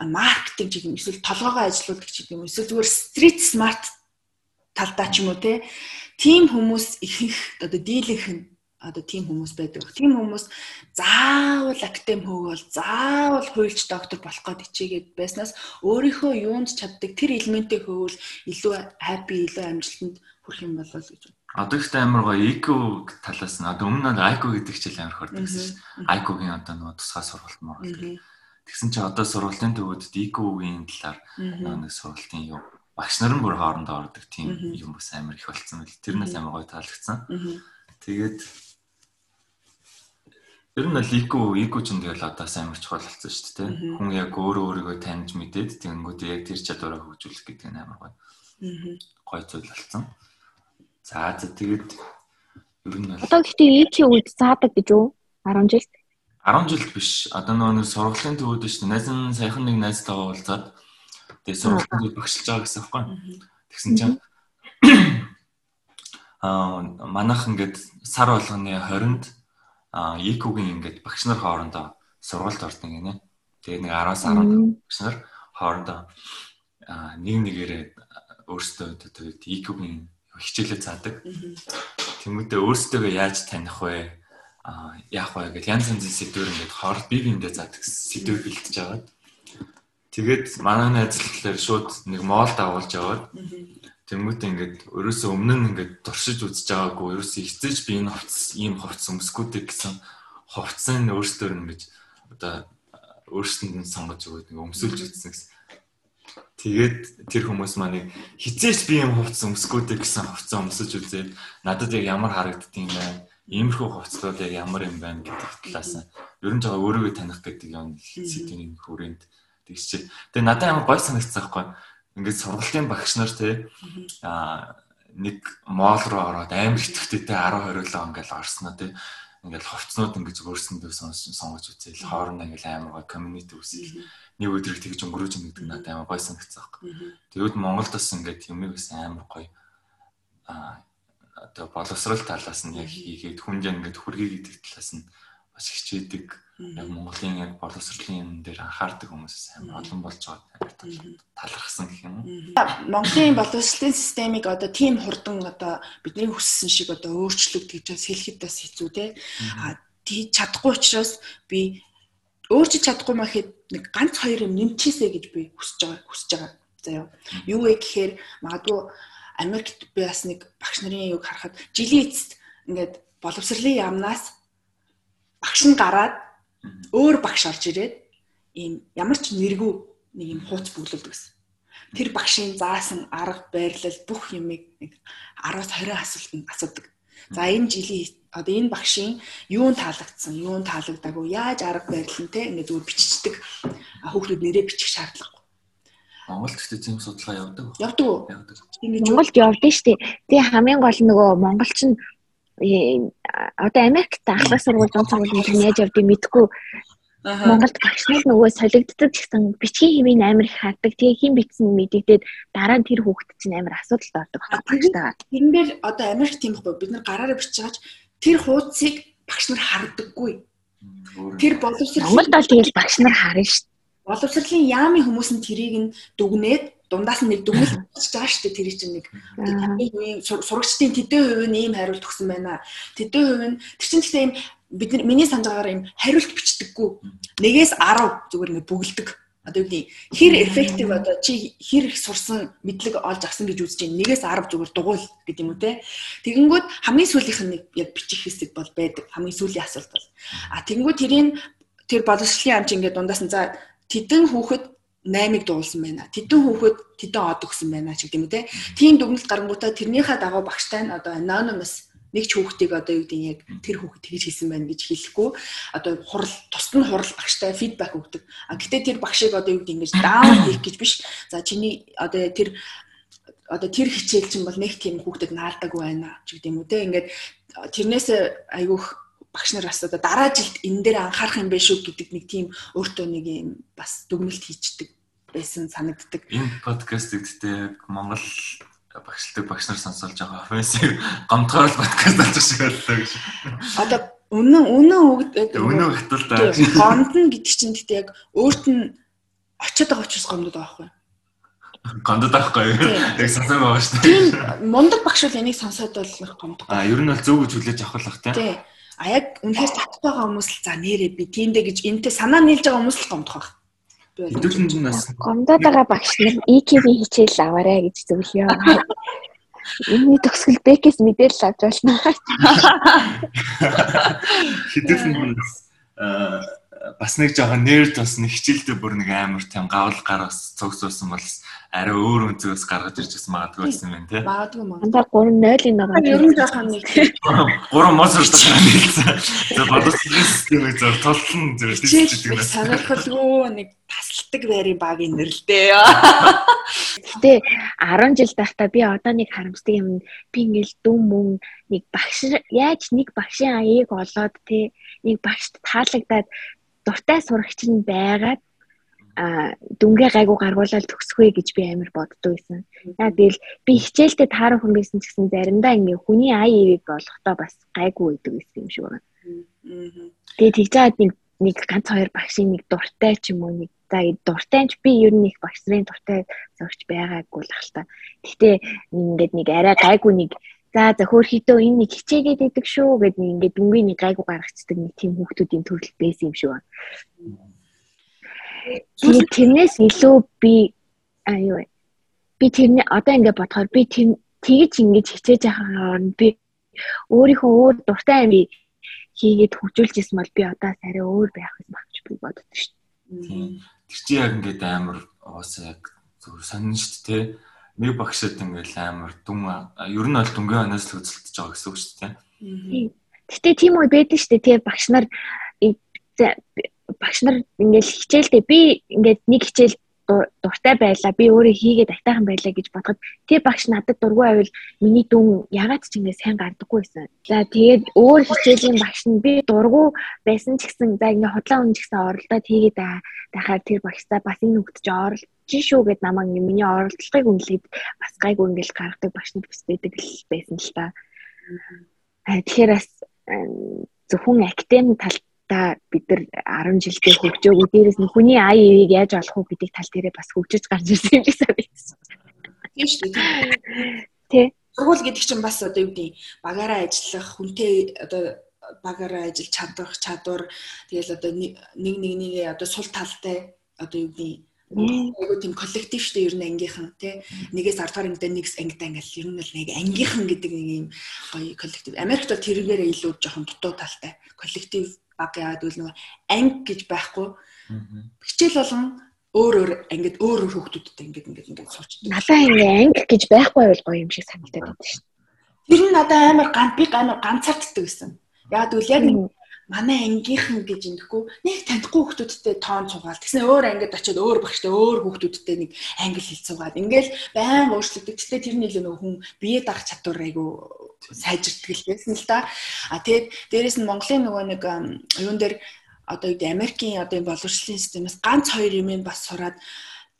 Speaker 1: маркетинг гэх юм эсвэл толгоогоо ажилуулдаг ч гэдэг юм эсвэл зүгээр стрит смарт талдаа ч юм уу те. Тим хүмүүс ихэнх одоо дийлэнх нь одоо тийм хүмүүс байдаг. Тийм хүмүүс заавал академ хөөгөл заавал хуульч доктор болох гээд ичээгээд байснаас өөрийнхөө юунд чаддаг тэр элементийг хөөвөл илүү хаппи, илүү амжилтанд хүрэх юм болов гэж байна.
Speaker 3: Одоо ихтэй амар гоё IQ талаас нь одоо өмнө нь IQ гэдэг чийл амар хордог гэсэн. IQ-гийн одоо нөгөө тусгай сургалт мөр. Тэгсэн чи одоо сургалтын төвөд IQ-гийн талаар нэг сургалтын юу багш нар нь бүр хоорондоо ордог тийм юм бас амар их болцсон байл. Тэрнээс амар гоё таалагдсан. Тэгээд Ер нь л эко эко ч тэгэл одоо сайн мөрч болсон шүү дээ. Хүн яг өөрөө өөрийгөө таньж мэдээд тэгэнгүүт яг тэр чадвараа хөгжүүлэх гэдэг нь амар гоё. Гоё зүйл болсон. За за тэгээд ер нь
Speaker 2: Одоо гэхдээ эки үед заадаг гэж үү? 10 жилд.
Speaker 3: 10 жилд биш. Одоо нөгөө нэг сургуулийн төвөд шүү дээ. Найз нь саяхан нэг найзтайгаа уулзаад тэгээд сургуулийн багшилж байгаа гэсэн юм байна. Тэгсэн чинь аа манайх ингээд сар болгоны 20-нд а ИК-гийн ингээд багш нар хоорондоо сургалт ордог гинэ. Тэгээ нэг 10-аас 10 багш нар хоорондоо нэг нэгээрээ өөрсдөө тэгээд ИК-гийн хичээлээ цаадаг. Тэмүүтээ өөрсдөө яаж таних вэ? а яах вэ гэж янз янзын сэдвэр ингээд хоорд бие биендээ заадаг сэдвэр бэлтэж аваад тэгээд манай найз болохоор шууд нэг моол дагуулж аваад Тэнгүүтээ ингээд ерөөсөө өмнө нь ингээд туршиж үзэж байгаагүй ерөөсөө эцэж би энэ хувцс ийм хувцс өмсгүүдэй гэсэн хувцсан өөрсдөр ингэж одоо өөрсөнд нь сонгож өгөөд ингээд өмсүүлж үзсэн гэсэн. Тэгээд тэр хүмүүс маань хизээч би юм хувцс өмсгүүдэй гэсэн хувцас өмсөж үзээд надад яг ямар харагддгийг байна. Иймэрхүү хувцлууд яг ямар юм байна гэдэг талаас нь ер нь жоо өөрийгөө таних гэдэг юм сэдвийн хүрээнд тэгч. Тэгээ надад ямар гой санагдсан байхгүй ингээд сургалтын багш нар те а нэг моол руу ороод амар итгэвтэйтэй 10 20 лоо ингээд орсноо те ингээд ховцнууд ингээд өөрсөндөө сонгож үзээл хоорондоо ингээд амар гой community үүсэл нэг өдрийг тэгж өнгөрөөж ин гэдэг надад амар гой санагдсан байхгүй. Тэгвэл Монголд бас ингээд юмыг бас амар гой а одоо боловсрал талаас нь яг хийгээд хүнд ингээд хүргэе гэдэг талаас нь бас хичээдэг яг Монголын яг боловсролын юм дээр анхаардаг хүмүүс амар олон болж байгаа талархсан гэх юм.
Speaker 1: Монголын боловсролын системийг одоо тийм хурдан одоо бидний хүссэн шиг одоо өөрчлөгдөж гэж хэлэхэд бас хэцүү те. А тий чадахгүй учраас би өөрчилж чадахгүй мэхэд нэг ганц хоёр юм нэмчихээсэй гэж би хүсэж байгаа хүсэж байгаа. За юу. Юу вэ гэхээр магадгүй Америкт би бас нэг багш нарын юг харахад жилийн эцэст ингээд боловсролын яамнаас багш нь гараад өөр багш орж ирээд ийм ямар ч нэргүй нэг юм хууц бүглүүлдэг гэсэн. Тэр багшийн заасан арга байрлал бүх юмыг нэг 10-аас 20 асуултанд асуудаг. За энэ жилийн одоо энэ багшийн юунд таалагдсан, юунд таалагдаагүй, яаж арга барил нь те ингээд зүгээр биччихдэг. Хүүхдүүд нэрээ бичих шаардлагагүй.
Speaker 3: Монголд ч тийм судалгаа явдаг.
Speaker 1: Явдаг уу?
Speaker 2: Явдаг. Монголд явдаг шүү дээ. Тэгээ хамгийн гол нь нөгөө монголчин одоо Америкт ахлах сургууль, дунд сургууль нь яаж явдгийг мэдэхгүй Монголд багш нар нөгөө солигддог гэсэн бичгийн хэвийн амар их хаадаг. Тэгээ хин бичсэн мэдэгдээд дараа нь тэр хүүхэд чинь амар асуудалд ордог багштайгаа.
Speaker 1: Тэрнээр одоо Америк тийм байхгүй бид нар гараараа бичиж тэр хуудсыг багш нар харддаггүй. Тэр боловсрол
Speaker 2: Монголд бол тэгэл багш нар харна шүү.
Speaker 1: Боловсролын яамын хүмүүс нь тэрийг нь дүгнээд дундаас нь нэг дүгнэлт болчихж байгаа шүү дээ тэр чинь нэг сурагчдын тэдэн хувь нь ийм хариулт өгсөн байна. Тэдэн хувь нь тэр чинь гэхдээ ийм бид нар миний санаж байгаагаар ийм хариулт бичдэггүй. Нэгээс 10 зүгээр ингэ бүгэлдэг. Одоо гэдэг хэр эффектив одоо чи хэр их сурсан мэдлэг олж авсан гэж үзэж байна. Нэгээс 10 зүгээр дугуйл гэдэг юм уу те. Тэгэнгүүт хамгийн сүүлийнх нь яг бичих хэсэг бол байдаг. Хамгийн сүүлийн асуулт бол. А тэгэнгүүт тэрийн тэр боловсролын амч ингээд дундаас нь за тэдэн хүүхэд 8-ыг дуулсан байна. Тэдэн хүүхэд тэдэн од өгсөн байна ч гэдэг юм те. Тийм дүгнэлт гарангуудаа тэрнийхээ дагуу багштай нь одоо anonymous нэг ч хүүхдийг одоо юу гэдэг яг тэр хүүхэд тэгж хэлсэн байна гэж хэлэхгүй одоо хурал тусад нь хурал багштай фидбек өгдөг. А гэтээ тэр багшийг одоо юу гэдэг ингэж даун хийх гэж биш. За чиний одоо тэр одоо тэр хичээл чинь бол нэг тийм хүүхдэд наалдаг байна ч гэдэг юм уу те. Ингээд тэрнээс айгүйх багш нар бас одоо дараа жилд энэ дээр анхаарах юм биш үү гэдэг нэг тийм өөртөө нэг юм бас дүгнэлт хийчдэг байсан санагддаг.
Speaker 3: Энэ подкастыг гэдэг Монгол багшилдаг багш нар сонсолж байгаа офисыг гомдгоор подкаст болж шиг боллоо гэж.
Speaker 1: Одоо үнэн үнэн үг
Speaker 3: үнэн хатал да.
Speaker 1: Гомдно гэдэг чинь гэдэг яг өөрт нь очиод байгаа учраас гомдод байгаа байхгүй юу?
Speaker 3: Гомдод байхгүй юу? Яг сонсоо байгаа шүү дээ.
Speaker 1: Тийм мундаг багш бол энийг сонсоод бол гомдох.
Speaker 3: А ер нь бол зөв гэж хүлээж авах л бах тийм.
Speaker 1: А яг үнэхээр татдаг байгаа хүмүүс л за нэрээ би тиймдээ гэж энтэй санаа нийлж байгаа хүмүүс л гомдох байх.
Speaker 3: Нь бас
Speaker 2: гомдоод байгаа багш нар EQ-ийн хичээл аваарэ гэж зөвлөё. Энэний төгсгөл бэкэс мэдээлэл авч болно.
Speaker 3: Хэдүүлэн нь бас нэг жоохон нэрд бас нэг хичээлдээ бүр нэг амар тийм гавл гараас цогцуулсан бол арай өөр өнцгөөс гаргаж ирж гэсэн магадгүй байсан юм тий.
Speaker 1: Магадгүй маа.
Speaker 2: Андаа 3-0-ийн байгаа.
Speaker 1: Ер нь жоохон нэг
Speaker 3: 3 мос уртаа нийлсэн. За боловсролын системийг зөөр тулсан зэрэг
Speaker 1: тийм нэг сонирхолгүй нэг тасалдаг байрын багийн нэрлдээ.
Speaker 2: Гэтэ 10 жил байхдаа би одоо нэг харамсдаг юм би ингээл дүн мөн нэг багш яаж нэг багшийн аяыг олоод тий нэг багшд таалагдаад дуртай сурагч нь байгаад а дүнгээ гайгүй гаргуулаад төгсөхөө гэж би амар боддог байсан. Яг тэгэл би хичээлдээ таарах хүн байсан ч гэсэн заримдаа ингээ хүний ай ивэг болохдоо бас гайгүй байдаг юм шиг байна. Тэгээд тэгж чаад нэг нэг ганц хоёр багшийн нэг дуртай ч юм уу нэг за дуртай ч би ер нь их багш нарын дуртай зогч байгаагүй л хальта. Гэтэ ингээд нэг арай гайгүй нэг за за хөөхөдөө энэ нэг хичээгээд идэг шүү гэд нэг ингээд дүнгийн нэг гайгүй гаргацдаг нэг тийм хүүхдүүдийн төрөл байсан юм шиг байна. Тэгээд тэрнээс илүү би аа юу вэ? би тэрний одоо ингээд бодохоор би тэр тэгж ингэж хичээж байхаар би өөрийнхөө өөр дуртай амийг хийгээд хөгжүүлж исэн бол би одоо арай өөр байх юм багч би боддог шүү
Speaker 3: дээ. Тэр чи яг ингээд амар уусаа яг зөв сонин шүү дээ. Нэг багшд ингээд амар дүн ер нь бол дүнгийн ханаас л хөдөлтөж байгаа гэсэн үг шүү дээ.
Speaker 2: Гэтэ тийм үе байдаг шүү дээ. Тэгээ багш нар багш нар ингээд хичээлдээ би ингээд нэг хичээл дуртай байлаа би өөрөө хийгээд айтайхан байлаа гэж бодоход тэр багш надад дургүй байвал миний дүн ягаад ч ингэ сайн гардаггүй байсан. За тэгээд өөр хичээлийн багш нь би дургүй байсан ч гэсэн за ингэ хотлоо хүн ч гэсэн оролдоод хийгээд байхаар тэр багштай бас энэ хөвгт ч оролж шүү гэд намайг миний оролдлогыг үнэлээд бас гайгүй ингээл гаргадаг багш нар байдаг л байсан л та. Тэгэхээр бас зөвхөн академи тал та бид нар 10 жилдээ хөгжөөгөө дээрэс нь хүний ай ивийг яаж олох уу гэдэг тал дээрээ бас хөгжиж гарч ирсэн юм шиг санагдсан.
Speaker 1: Тийм шүү дээ. Тэ. Сургууль гэдэг чинь бас одоо юу гэдэг багаараа ажиллах, хүнтэй одоо багаараа ажиллаж чадах чадвар тэгэл одоо нэг нэг нэгээ одоо сул талтай одоо юу гэдэг айгуу тийм коллектив штэ ер нь ангийнхан тий нэгээс 10 дугаар ангидаа нэгс ангидаа ингээл ер нь л нэг ангийнхан гэдэг нэг юм гоё коллектив Америкт бол тэрүүгээр илүү жоохон дутуу талтай коллектив баг яагаад үл нөгөө анги гэж байхгүй. Хичээл болгон өөр өөр ангид өөр өөр хүүхдүүдтэй ингээд ингээд ингээд суучдаг.
Speaker 2: Надаа ингээ анги гэж байхгүй бол гоё юм шиг санагдаад байна шүү дээ.
Speaker 1: Тэр нь надаа амар ганц би амар ганцаарддаг гэсэн. Яагаад үл яг нэг манай ангийнхан гэж ингэхгүй нэг танихгүй хүүхдүүдтэй тоон цугаал. Тэгснэ өөр ангид очиод өөр багштай өөр хүүхдүүдтэй нэг англи хэл цугаал. Ингээл байн өөрчлөгдөж. Тэгтээ тэрний илүү нөх хүн бие дах чадвар айгу сайжирдаг л байсан л да. А тэгээд дээрэс нь Монголын нөгөө нэг юун дээр одоо юу гэдэг Америкийн одоо боловсролын системээс ганц хоёр юм бас сураад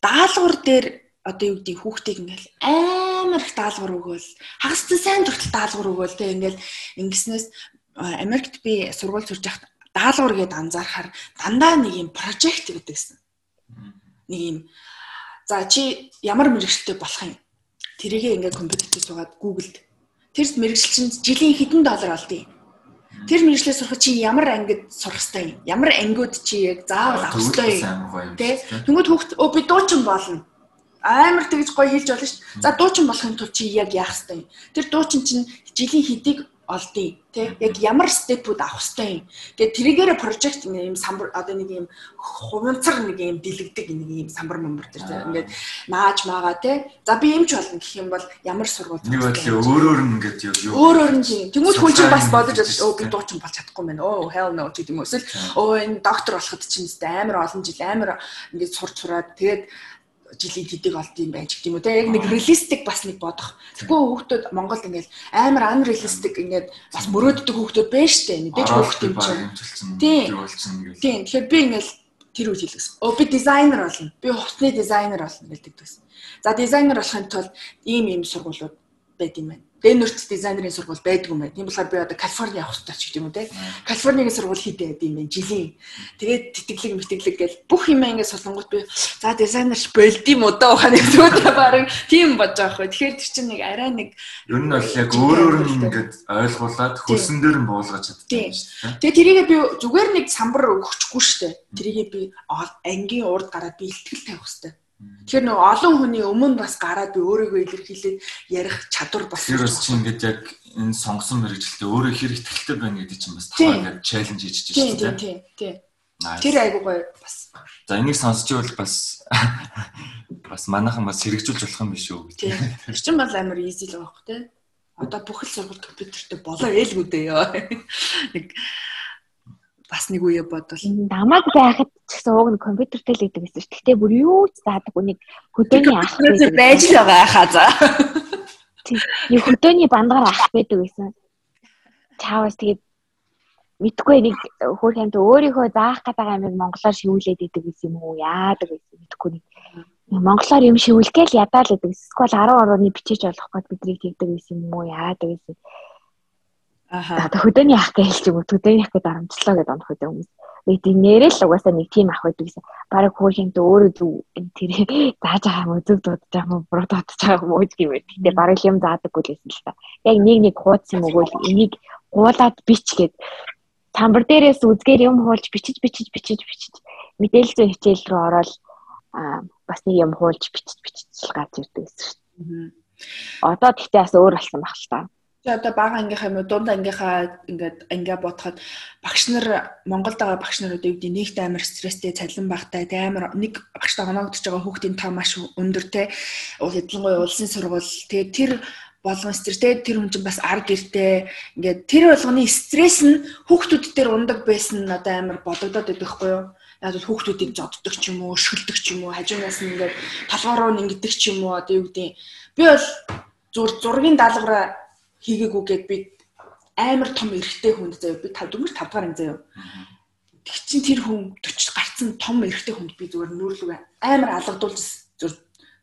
Speaker 1: даалгавар дээр одоо юу гэдэг хүүхдийг ингээл амар их даалгавар өгөөл хагассан сайн тогтол даалгавар өгөөл тэг ингээл ингэснээс Америкт би сургууль сурж байхад даалгавар гээд анзаархаар дандаа нэг юм прожект гэдэг гэсэн. Нэг юм за чи ямар мэрэгчлээ болох юм? Тэрийгээ ингээд компьютерт суугаад Google-д Тэр мэрэгчлэн жилийн хэдэн доллар олдгийг. Тэр мэрэгчлээ сурах чи ямар ангид сурах хэрэгтэй юм? Ямар ангиуд чи яг заавал авах хэрэгтэй юм? Тэ? Тэнгүүд хүүхд өө би дуучин болно. Амар тэгж гоё хэлж болно шүү дээ. За дуучин болохын тулд чи яг яах хэрэгтэй юм? Тэр дуучин чинь жилийн хэдийг олдъё тий. Яг ямар степүүд авах хэрэгтэй юм. Тэгээд тэрийгээрээ прожект юм самбар одоо нэг юм хуванцар нэг юм дэлгдэг нэг юм самбар мамбар тий. Ингээд нааж маага тий. За би юмч болно гэх юм бол ямар сургууль
Speaker 3: нэг бодлоо өөрөөр нь ингээд юу?
Speaker 1: Өөрөөр нь тийм. Тэнгуү хүн чинь бас бодож өө би дуучин болж чадахгүй мэн. Оо hell no гэдэг юм эсвэл оо энэ доктор болоход чинь амар олон жил амар ингээд сурч сураад тэгээд жилийн тэдэг олд юм байж гэх юм уу те яг нэг реалистик бас нэг бодох. Тэгэхгүй хүүхдүүд Монголд ингээл амар unrealistic ингээд бас мөрөөддөг хүүхдүүд байна штэ мэдээж хүүхд юм чинь. Тийм. Тийм. Тэгэхээр би ингээл тэр үйл хэлсэн. Оо би дизайнер болно. Би хувцсны дизайнер болно гэдэг байсан. За дизайнер болохын тулд ийм ийм сургуулиуд байд юм байна. Дэнүрт дизайнерын сургууль байдгүй юм байна. Тийм болохоор би одоо Калифорни явах хэрэгтэй ч гэдэг юм уу те. Калифорнигийн сургууль хийдэ байд юм байна жилийн. Тэгээд тэтгэлэг мэтгэлэг гэл бүх юм ингээд солонгот би за дизайнерч болд юм уу даа ухааны зүудэ баран тийм бодож байгаа хгүй. Тэгэхээр тэр чинь нэг арай нэг
Speaker 3: ер нь бол яг өөрөөр нь ингээд ойлгуулад хөрсөн дээр нь буулгаж чаддаг.
Speaker 1: Тэгээд тэрийгээ би зүгээр нэг самбар өгчихгүй шүү дээ. Тэрийгээ би ангийн урд гараад би ихтгэл тавих хэрэгтэй Тэгэхээр нөгөө олон хүний өмнө бас гараад би өөрийгөө илэрхийлээд ярих чадвар бас
Speaker 3: бас чи ингээд яг энэ сонгосон мэрэгчлээ өөрөө хэр ихтгэлтэй байна гэдэг чинь бас тухайн чаленж хийж
Speaker 1: шүү дээ. Тийм тийм. Тэр айгуу гоё бас.
Speaker 3: За энийг сонсч ивэл бас бас манайхан бас хэрэгжүүлж болох юм биш үү
Speaker 1: гэж. Тэр чинь бол амар easy л байгаа хөх те. Одоо бүх л сургууль компьютертэй болоо ээлгүү дээ ёо. Нэг бас нэг үе бодвол
Speaker 2: намайг байхад ч гэсэн ууг нь компьютертэй л идэг гэсэн. Гэхдээ бүр юу ч заадаг үнийг хөдөөний ах
Speaker 1: байдаг. байж л байгаа хаа за.
Speaker 2: Тийм. Хөдөөний бандагаар ах байдаг гэсэн. Чаавас тэгээд мэдгүй нэг хөр хэмт өөрийнхөө заах гэдэг амиг монголоор шивүүлээд идэг гэсэн юм уу? Яадаг гэсэн мэдгүй нэг. Монголоор юм шивүүлгээл ядаа л идэг. Эсвэл 10 орооны бичиж олох гээд биднийг тэгдэг гэсэн юм уу? Яадаг гэсэн. Аа. За хөдөөний ах гэж хэлж өгөө. Хөдөөний ах гэдэг арамчлаа гэдэг онох хөдөө хүмүүс. Бид нэрэл л угаасаа нэг тим ах байдаг гэсэн. Бараг хөөхөнд өөрөө зүг тэр зааж байгаа юм зүг дуудаж байгаа юм буруу дуудаж байгаа юм уу юм. Гэтэ бараг юм заадаггүй л гэсэн л та. Яг нэг нэг хууц юм өгөөл энийг гуулаад бич гэд самбар дээрээс үзгээр юм хуулж бичиж бичиж бичиж бичиж мэдээлэл зүй хичээл рүү ороод аа бас нэг юм хуулж бичиж бичиж гарч ирдэг гэсэн шүү дээ. Одоо тэгтээ бас өөр болсон баг л та.
Speaker 1: Тэгээ одоо бага ангийнхаа юм уу дунд ангийнхаа ингээд ангиа бодоход багш нар Монголд байгаа багш нар одоо юу гэдэг нэгт амар стресстэй цалин багтай тэ амар нэг багштай оноогдож байгаа хүүхдийн тоо маш өндөр тэ ялангуяа улсын сургууль тэгээ тэр болгон стресс тэгээ тэр хүн чинь бас ар гэртэй ингээд тэр болгоны стресс нь хүүхдүүд дээр ундаг байсан нь одоо амар бодогдоод байдаг хгүй юу яг л хүүхдүүдийг зодддаг ч юм уу, өшгөлдөг ч юм уу, хажуунаас нь ингээд толгоор руу ингэдэг ч юм уу одоо юу гэдэг. Би бол зур зургийн даалгавраа хийгээгүй гэд би амар том эрэгтэй хүнд заяа би 5 дөнгөж 5 дахь анги заяа. Тэг чин тэр хүн 40 гарцсан том эрэгтэй хүнд би зүгээр нүүрлэг амар алгадуулж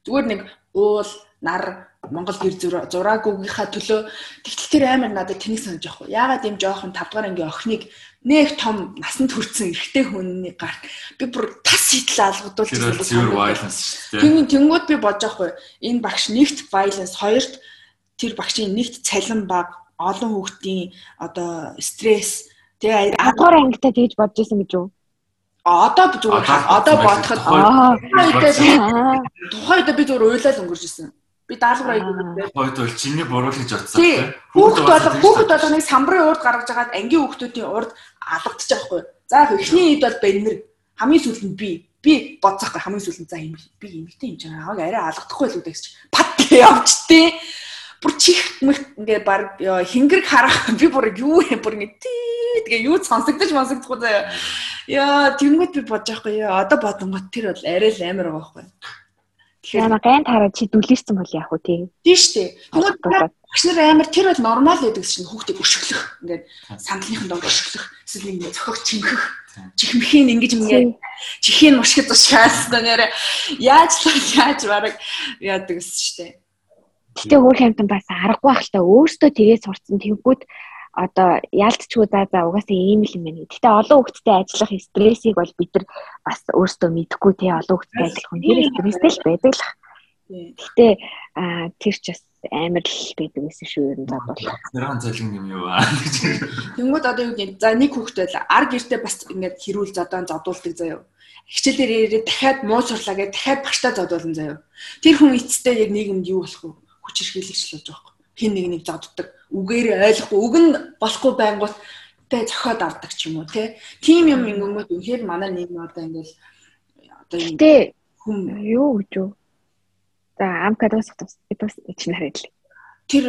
Speaker 1: зүгээр нэг уул нар Монгол гэр зураагүйгийнхаа төлөө тэгтэл тэр амар надад тэнийг санаж явах. Яагаад юм жоохон 5 дахь ангийн охиныг нэг том насанд хүрсэн эрэгтэй хүний гарт би бүр тас шийдэл алгадуулж
Speaker 3: байсан.
Speaker 1: Тийм тэнгууд би бодож байхгүй. Энэ багш нэгт violence хоёрт тэр багшийн нэгт цалин баг олон хүүхдийн одоо стресс тэгээ
Speaker 2: агуур ангитай тэгж бодож исэн гэж юу?
Speaker 1: Одоо зүгээр одоо бодоход тухайд би зүгээр уйлал өнгөрч исэн. Би даалгавар аягүй.
Speaker 3: Хойд бол чиний буруу гэж бодсон.
Speaker 1: Хүүхд болго хүүхд болгоныг самбарын урд гаргаж агаад ангийн хүүхдүүдийн урд алгадчих жоохгүй. За эхний ид бол бэннэр хамгийн сүүлд нь би. Би бодсохгүй. Хамгийн сүүлд нь за юм би эмэгтэй юм чинь ааг арай алгадахгүй л үү гэж. Пат явчтээ бүр чих ингээ баг хингэрэг харах би бүр юу бүр ингээ тий тэгээ юу сонсогдож сонсогдохгүй заяа. Яа тэнгууд би бодож байхгүй яа одоо бодонгот тэр бол арай л амар байгаа байхгүй.
Speaker 2: Тэгэхээр гайн тараа чи дүлэрсэн бол яах вэ тий?
Speaker 1: Тий штэ. Тэгвэл багш нар амар тэр бол нормал байдаг чинь хүүхдийг өшөглөх ингээд сандлынхын дор өшөглөх эсвэл ингээд зөхөх чингэх чихмхийн ингэж ингээд чихийг мушгид тушгаас нэрэ яаж яаж бараг яадаг гэсэн штэ.
Speaker 2: Гэтэ хөөх хамтан бас аргагүй байх л та өөртөө тэгээд сурцсан тэгвгүүд одоо яалтчгүй за за угаасаа ийм л юм байна. Гэтэ олон хүүхдтэй ажиллах стрессийг бол бид нар бас өөртөө мэдэхгүй тий олон хүүхдтэй ажиллах хүн тэр стресстэй л байдаг л. Гэтэ тэр ч бас амар л байдаг гэсэн шүү ер нь бол.
Speaker 3: Нэрэн цалин юм юу аа.
Speaker 1: Тэнгүүд одоо юу гэдэг за нэг хүүхдээ л ар гэртээ бас ингээд хэрүүл зодоо зодуулдаг заяа хичээлээр ирээд дахиад муу сурлаа гэж дахиад багштаа зодуулсан заяа. Тэр хүн эцэстээ яг нийгэмд юу болох вэ? Хүч хэрхийлэгч болж байгаа юм. Хин нэг нэг зодддаг. Үгээрээ ойлгохгүй, үг нь болохгүй байнгут тэ зохиод авдаг ч юм уу те. Тим юм ингэнгүүт үнэхээр манай нийгэм одоо ингээл
Speaker 2: одоо юм хүн юу гэж юу. За амкад бас бас чинь хараад л.
Speaker 1: Тэр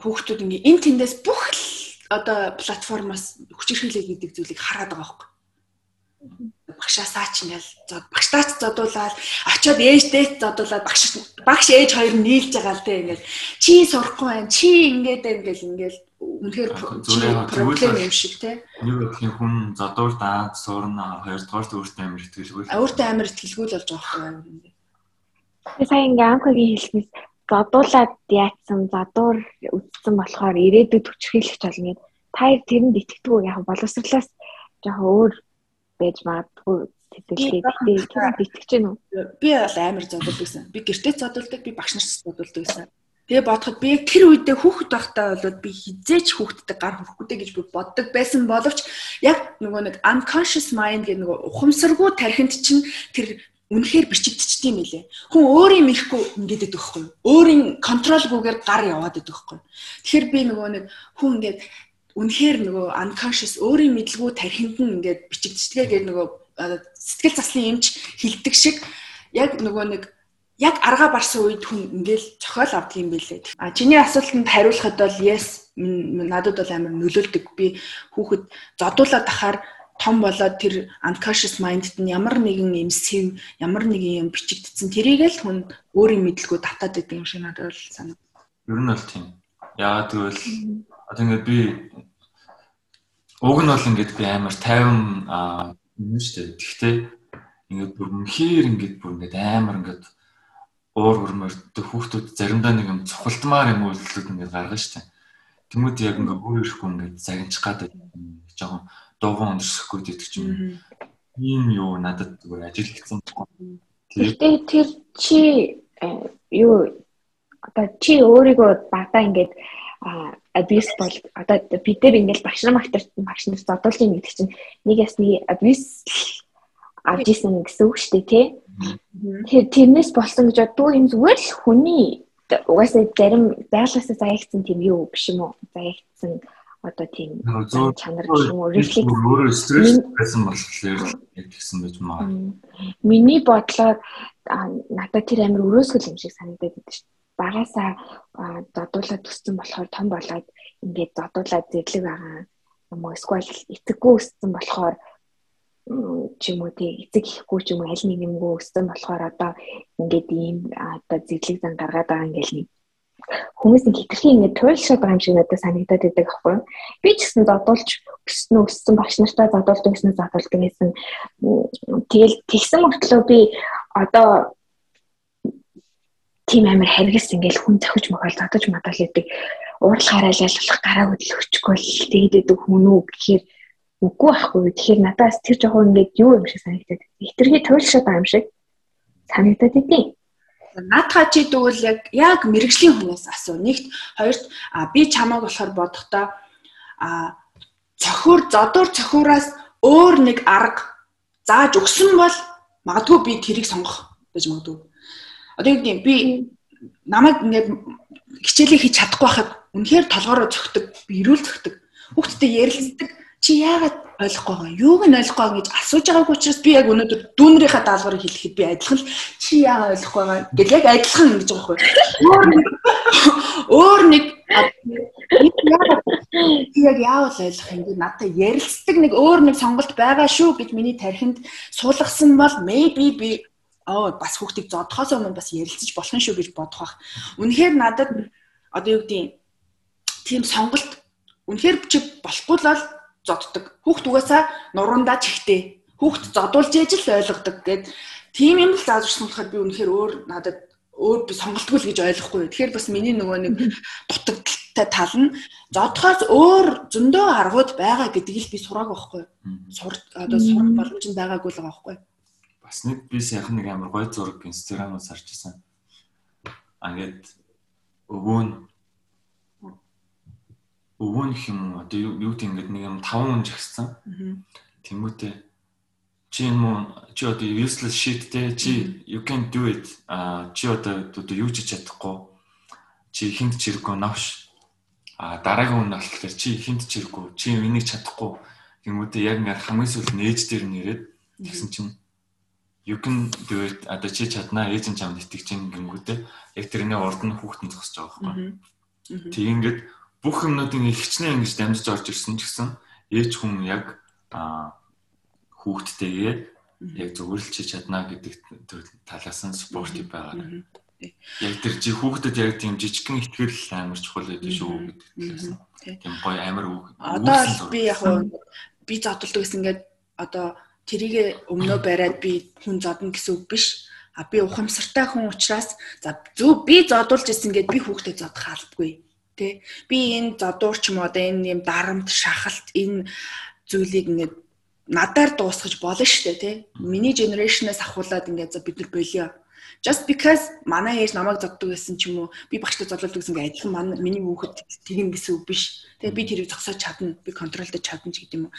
Speaker 1: хүүхдүүд ингээ эн тэндээс бүх л одоо платформоос хүч хэрхийлэл гэдэг зүйлийг хараад байгаа байхгүй багшаасаа ч ингээл багштаач зодуулаад очиод ээжтэй зодуулаад багш багш ээж хоёр нь нийлж байгаа л те ингээл. Чи сурахгүй байна чи ингээд ингээл ингээл үнэхээр проблем юм шиг те.
Speaker 3: Нэг өхийн хүн зодуул даад суурна хоёрдугаар өөртөө амар итгэлгүй
Speaker 1: өөртөө амар итгэлгүй л болж байгаа байхгүй
Speaker 2: Тэгээ сайн ингээм амкагийн хэлснээс зодуулаад яатсан задуур үдцсэн болохоор ирээдүйд хүчрхийлэгч болно гэд. Та тэрэнд итгэдэг яг боловсрлоос жоохон өөр байж магадгүй сэтгэлгээ. Гэтэ тэр итгэж гэнэ үү?
Speaker 1: Би бол амар зодулдаг гэсэн. Би гэртээ зодулдаг, би багш нарт зодулдаг гэсэн. Тэгээ бодоход би тэр үедээ хүүхэд байхдаа бол би хизээч хүүхэдтэй гар хөрөхгүй гэж би боддог байсан боловч яг нөгөө нэг unconscious mind гэдэг нөгөө ухамсаргүй тархинд чинь тэр үнэхээр бичигдчихдээ юм лээ. Хүн өөрийн мэрэхгүй ингээд идэх байхгүй? Өөрийн контролгүйгээр гар яваад идэх байхгүй? Тэгэхээр би нөгөө нэг хүн ингээд үнэхээр нөгөө unconscious өөрийн мэдлгүй тархинд нь ингээд бичигдчихгээ гэдэг нөгөө сэтгэл заслын эмч хилдэг шиг яг нөгөө нэг яг арга барсан үед хүн ингээл цохол авдаг юм билээ. А чиний асуултанд хариулахад бол yes надад бол амар нөлөөлдөг. Би хүүхэд зодуулаад ахаар том болоод тэр unconscious mind-д нь ямар нэгэн юм сэв, ямар нэгэн юм бичигдсэн тэрийг л хүн өөрийн мэдлгүй татаад байдаг юм шиг надад бол санагдав.
Speaker 3: Ер нь бол тийм. Яагаад гэвэл одоо ингээд би уг нь бол ингээд би амар 50 аа юм шүү дээ. Гэхдээ ингээд бүр мөнхөр ингээд бүр ингээд амар ингээд уур хөрмөр хүүхдүүд заримдаа нэг юм цухалтмаар юм үйлдэлүүд ингээд гаргана шүү дээ. Тэмүүт яг ингээд өөр ирэхгүй ингээд загинчих гад жоохон дууган өндөрсөхгүй гэдэг ч юм. Ийм юу надад зүгээр ажил хийсэн.
Speaker 2: Гэхдээ тэр чи э, юу одоо чи өөрийгөө багтаа ингээд абьюз бол одоо бид нар ингээл багш нар магтар багш нар зодуулж ийн гэдэг чинь нэг ясны абьюз авж исэн гэсэн үг шүү дээ тий. Тэр тэрнээс болсон гэж боддгоо юм зүгээр л хүний угаасаа зарим байгалаасаа заягдсан тийм юу биш юм уу? Заягдсан одоо тийм чанар гэх юм уу рефлекс
Speaker 3: өөрөө стресс байсан болохоор тэгсэн байж магадгүй.
Speaker 2: Миний бодлоор надад тэр амар өрөөсгөл юм шиг санагдаад байдаг шүү. Багасаа зодуулаад өссөн болохоор том болоод ингээд зодуулаад зэрлэг байгаа юм уу эсвэл эцэггүй өссөн болохоор ч юм уу тий эцэг ихгүй ч юм уу аль нэг юмгүй өссөн болохоор одоо ингээд ийм одоо зэрлэг зан гаргаад байгаа ингээл нэг хүмүүс нэг хитрхи ингээд туйлшаад байгаа юм шиг надад санагдаад байдаг аахгүй. Би ч гэсэн зодуулж өснө өссөн багш нартай зодуулж өснө зодуулдаг гэсэн. Тэгэл тэгсэн мөртлөө би одоо тийм амар харгас ингээл хүн зохиж мохол зодож мадал гэдэг уурлахаараа л ялах гараа хөдлөхгүй л тэгээд идэг хүн үү гэхээр үгүй байхгүй. Тэгэхээр надаас тэр жоохон ингээд юу юм шиг санагдаад. Хитрхи туйлшаад байгаа юм шиг санагдаад идэв.
Speaker 1: Наадхаа чи тэгвэл яг яг мэрэгжлийн хүнээс асуу. Нэгт хоёрт би чамааг болохоор бодохдоо а цохиур зодуур цохиураас өөр нэг арга зааж өгсөн бол магадгүй би тэрийг сонгох гэж магадгүй. Одоо юу гэдэг би намайг ингээд хичээлээ хийж чадахгүй байхад үнэхээр толгоороо зөгтөг, би ирүүл зөгтөг. Хүүхдтэй ярилцдаг. Чи яагаад ойлгохгүй байгаа? Юуг нь ойлгохгүй гэж асууж байгаагүй учраас би яг өнөөдөр дүүнрийнхаа даалгаврыг хэлэхэд би адилхан л чи яагаад ойлгохгүй байгаа? Гэж яг адилхан ингэж байгаа байхгүй өөр нэг яг яавал ойлгох юм би надад ярилцдаг нэг өөр нэг сонголт байгаа шүү гэж миний тархинд суулгасан бол maybe би оо бас хүүхдийг зодохоос өмнө бас ярилцаж болох шүү гэж бодох бах. Үнэхээр надад одоо юу гэдэг тийм сонголт үнэхээр чи болохгүй л зоддог. Хүүхд угаасаа нуруундаа чихтэй. Хүүхд зодуулж ээж л ойлгодог гэд тийм юм л зааж өгсөн болохоор би үнэхээр өөр надад өөр би сонголтгүй л гэж ойлгохгүй. Тэгэхээр бас миний нөгөө нэг дутагдaltaй тал нь зодхоос өөр зөндөө аргууд байгаа гэдгийг л би сураг байхгүй. Сур одоо сурах боломж нь байгаагүй л байгаа байхгүй.
Speaker 3: Бас нэг би сайхан нэг амар гой зураг харж ирсэн. А ингээд өвөө нь өвөөнх юм одоо юу гэдэг ингээд нэг юм 5 хүн жагссан. Тэмүүтэ чи юм уу? Чи одоо useless shit те? Чи you can do it. А чи одоо одоо юу ч чадахгүй. Чи хинт чирэггүй навш а дараагийн хүн болохоор чи хинт чирэггүй. Чи энийг чадахгүй. Гэмүүдээ яг ингээд хамгийн сүүл нээж дээр нэрэд тэгсэн чинь you can do it. Одоо чи чаднаа ээж нь чамд итгэж чинь гэмүүдээ яг тэрний урд нь хүүхэд нь зогсож байгаа байхгүй тийм ингээд бүх юмнуудын ихчнээ ингэж дамжиж орж ирсэн ч гэсэн ээж хүн яг хүүхдтэйгээ яг зөвөрлөж чадна гэдэг талаас нь спортив байгаа. Яг тэр жи хүүхдэд яг тийм жижигхэн ихтгэл амар чухал байдаг шүү гэдэг талаас нь. Тийм гоё амар үг.
Speaker 1: Одоо би яг би зодтолдог гэсэн ингээд одоо тэрийг өмнөө бариад би хүн зодно гэсэн үг биш. А би ухамсартай хүн учраас за зөв би зодуулж ирсэн гэд би хүүхдэд зодох албагүй Тэ би энэ задуурч юм одоо энэ юм дарамт шахалт энэ зүйлийг ингээд надаар дуусгаж болно шүү дээ тий. Миний генерашнээс ахуулаад ингээд за бид нар болио. Just because манай ээж намайг зоддог гэсэн ч юм уу би багштай зодлолдог гэсэн ингээд адилхан манай миний хүүхэд тэгин гэсэн үг биш. Тэгээ би тэрийг зогсоож чадна. Би контролдож чадна ч гэдэг юм уу.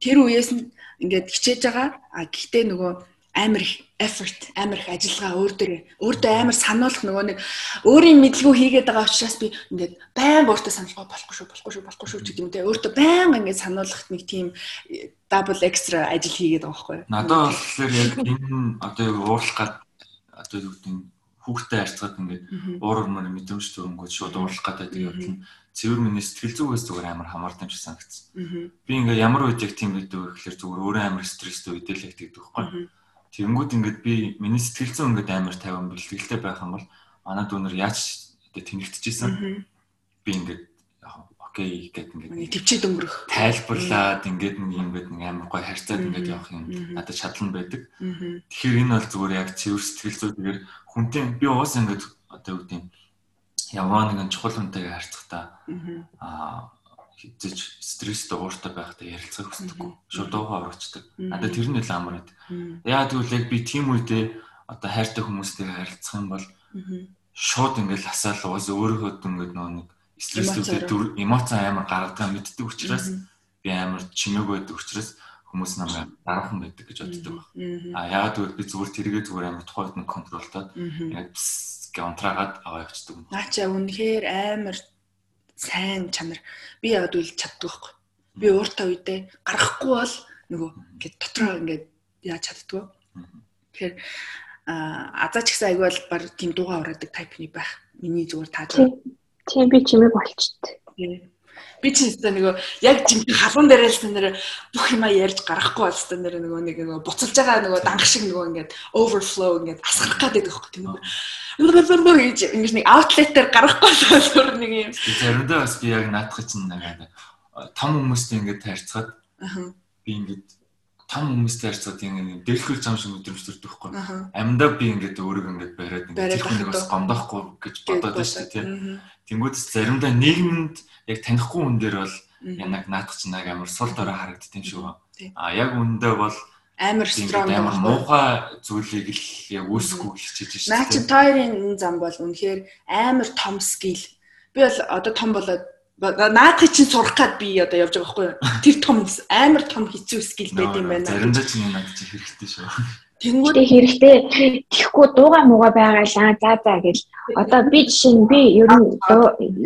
Speaker 1: Тэр үеэс нь ингээд хичээж байгаа. А гэхдээ нөгөө амар их effort, амар их ажиллагаа өөр дөрөө өөртөө амар сануулах нөгөө нэг өөрийн мэдлгүй хийгээд байгаа учраас би ингээд байнга өөртөө саналгаа болохгүй шүү, болохгүй шүү, болохгүй шүү гэдэг юм те. Өөртөө байнга ингээд сануулах нэг тийм э, double extra ажил хийгээд байгаа байхгүй?
Speaker 3: Надад болохоор яг энэ одоо уурлах гад гэдэг хүүхдэд харьцаад ингээд уурар мөр мэдрэмж төрөнгөд шууд уурлах гадаа тэгээд бодлоо цэвэр миний сэтгэл зүгээс зүгээр амар хамаардаг юм шиг санагдсан. Би ингээ ямар үед яг тийм байдаг вэ гэхээр зүгээр өөрөө амар стресстэй үедээ л ягдаг байхгүй. Тэнгүүд ингээд би миний сэтгэл зүйн ингээд амар тайван бэлтгэлтэй байх юм бол манай дүүнер яаж тэнэгтчихсэн. Би ингээд окей гэдэг ингээд
Speaker 1: төвчээд өнгөрөх.
Speaker 3: Тайлбарлаад ингээд нэг юм гээд нэг амар гой харьцаад ингээд явах юм надад шатлан байдаг. Тэгэхээр энэ бол зүгээр яг цэвэр сэтгэл зүй тэгэхээр хүнтэй би уус ингээд одоо юу гэдэг ямар нэгэн чухал хүнтэйгээ харьцахдаа аа хизэж стресстэй ууртай байхдаа ярилцах хүсдэггүй. Шууд дуугаа орочдөг. Надад тэр нь л амар байд. Яа тэгвэл яг би тийм үедээ одоо хайртай хүмүүстэй харилцах юм бол шууд ингээл асаал уус өөрийнхөө ингээд нөө нэг стресстэй эмоц амар гаргадаг мэддэг учраас би амар чимээг байдаг учраас хүмүүс намайг дараахан байдаг гэж боддог байна. А яагаад гэвэл би зүгээр тэргээ зүгээр амар тухайд нэг контролтоод яг гэ унтраагаад аваа явчихдаг.
Speaker 1: Наача үнэхээр амар сайн чанар. Би яагаад үл чаддаг байхгүй. Би ууртаа үедээ гарахгүй бол нөгөө ингээд дотроо ингээд яаж чаддгүй. Тэгэхээр а азаач гэсэн аяг бол баг тийм дууга ураадаг тайпны байх. Миний зүгээр тааж.
Speaker 2: Тийм би чимэг болчихдээ.
Speaker 1: Би ч гэсэн нөгөө яг жимхэнэ халуун дээрээ л нэр бүх юма ярьж гарахгүй болстой нэр нөгөө нэг нөгөө буцалж байгаа нөгөө данх шиг нөгөө ингээд overflow ингээд асгарах гэдэг байхгүй тийм үү. Ингэж нэг outlet-ээр гарахгүй болохоор нэг юм.
Speaker 3: Заримдаа бас би яг наадах чинь нэг том хүмүүстэй ингээд таарцгаад би ингээд том хүмүүстэй харьцаад ингэ дэлгэр зам шиг өдрөмжтөрдөг байхгүй. Амьдаа би ингээд өөрийгөө ингээд бариад ингээд тэр хүнийг бас гомдохгүй гэж бодоод байна шүү дээ. Тэнгүүдс заримдаа нийгэмд яг танихгүй хүн дээр бол янаг наадах чинь яг амар сул дорой шиг байна. А яг үндэ бол
Speaker 1: амар строн
Speaker 3: амар муухай зүйлийг л яг үүсэхгүй хичээж
Speaker 1: шүү. Наа чи тойрын зам бол үнэхээр амар том скил. Би бол одоо том болоод наадхыг чинь сурах гад би одоо явж байгаа байхгүй юу. Тэр том амар том хэцүү скил байд юм байна.
Speaker 3: Заримдаа ч юм надад чи хэрэгтэй шүү.
Speaker 2: Тэнгүүд хэрэгтэй. Тэгэхгүй дууга мууга байгаалаа. За за гэж. Одоо би жишээ нь би ер нь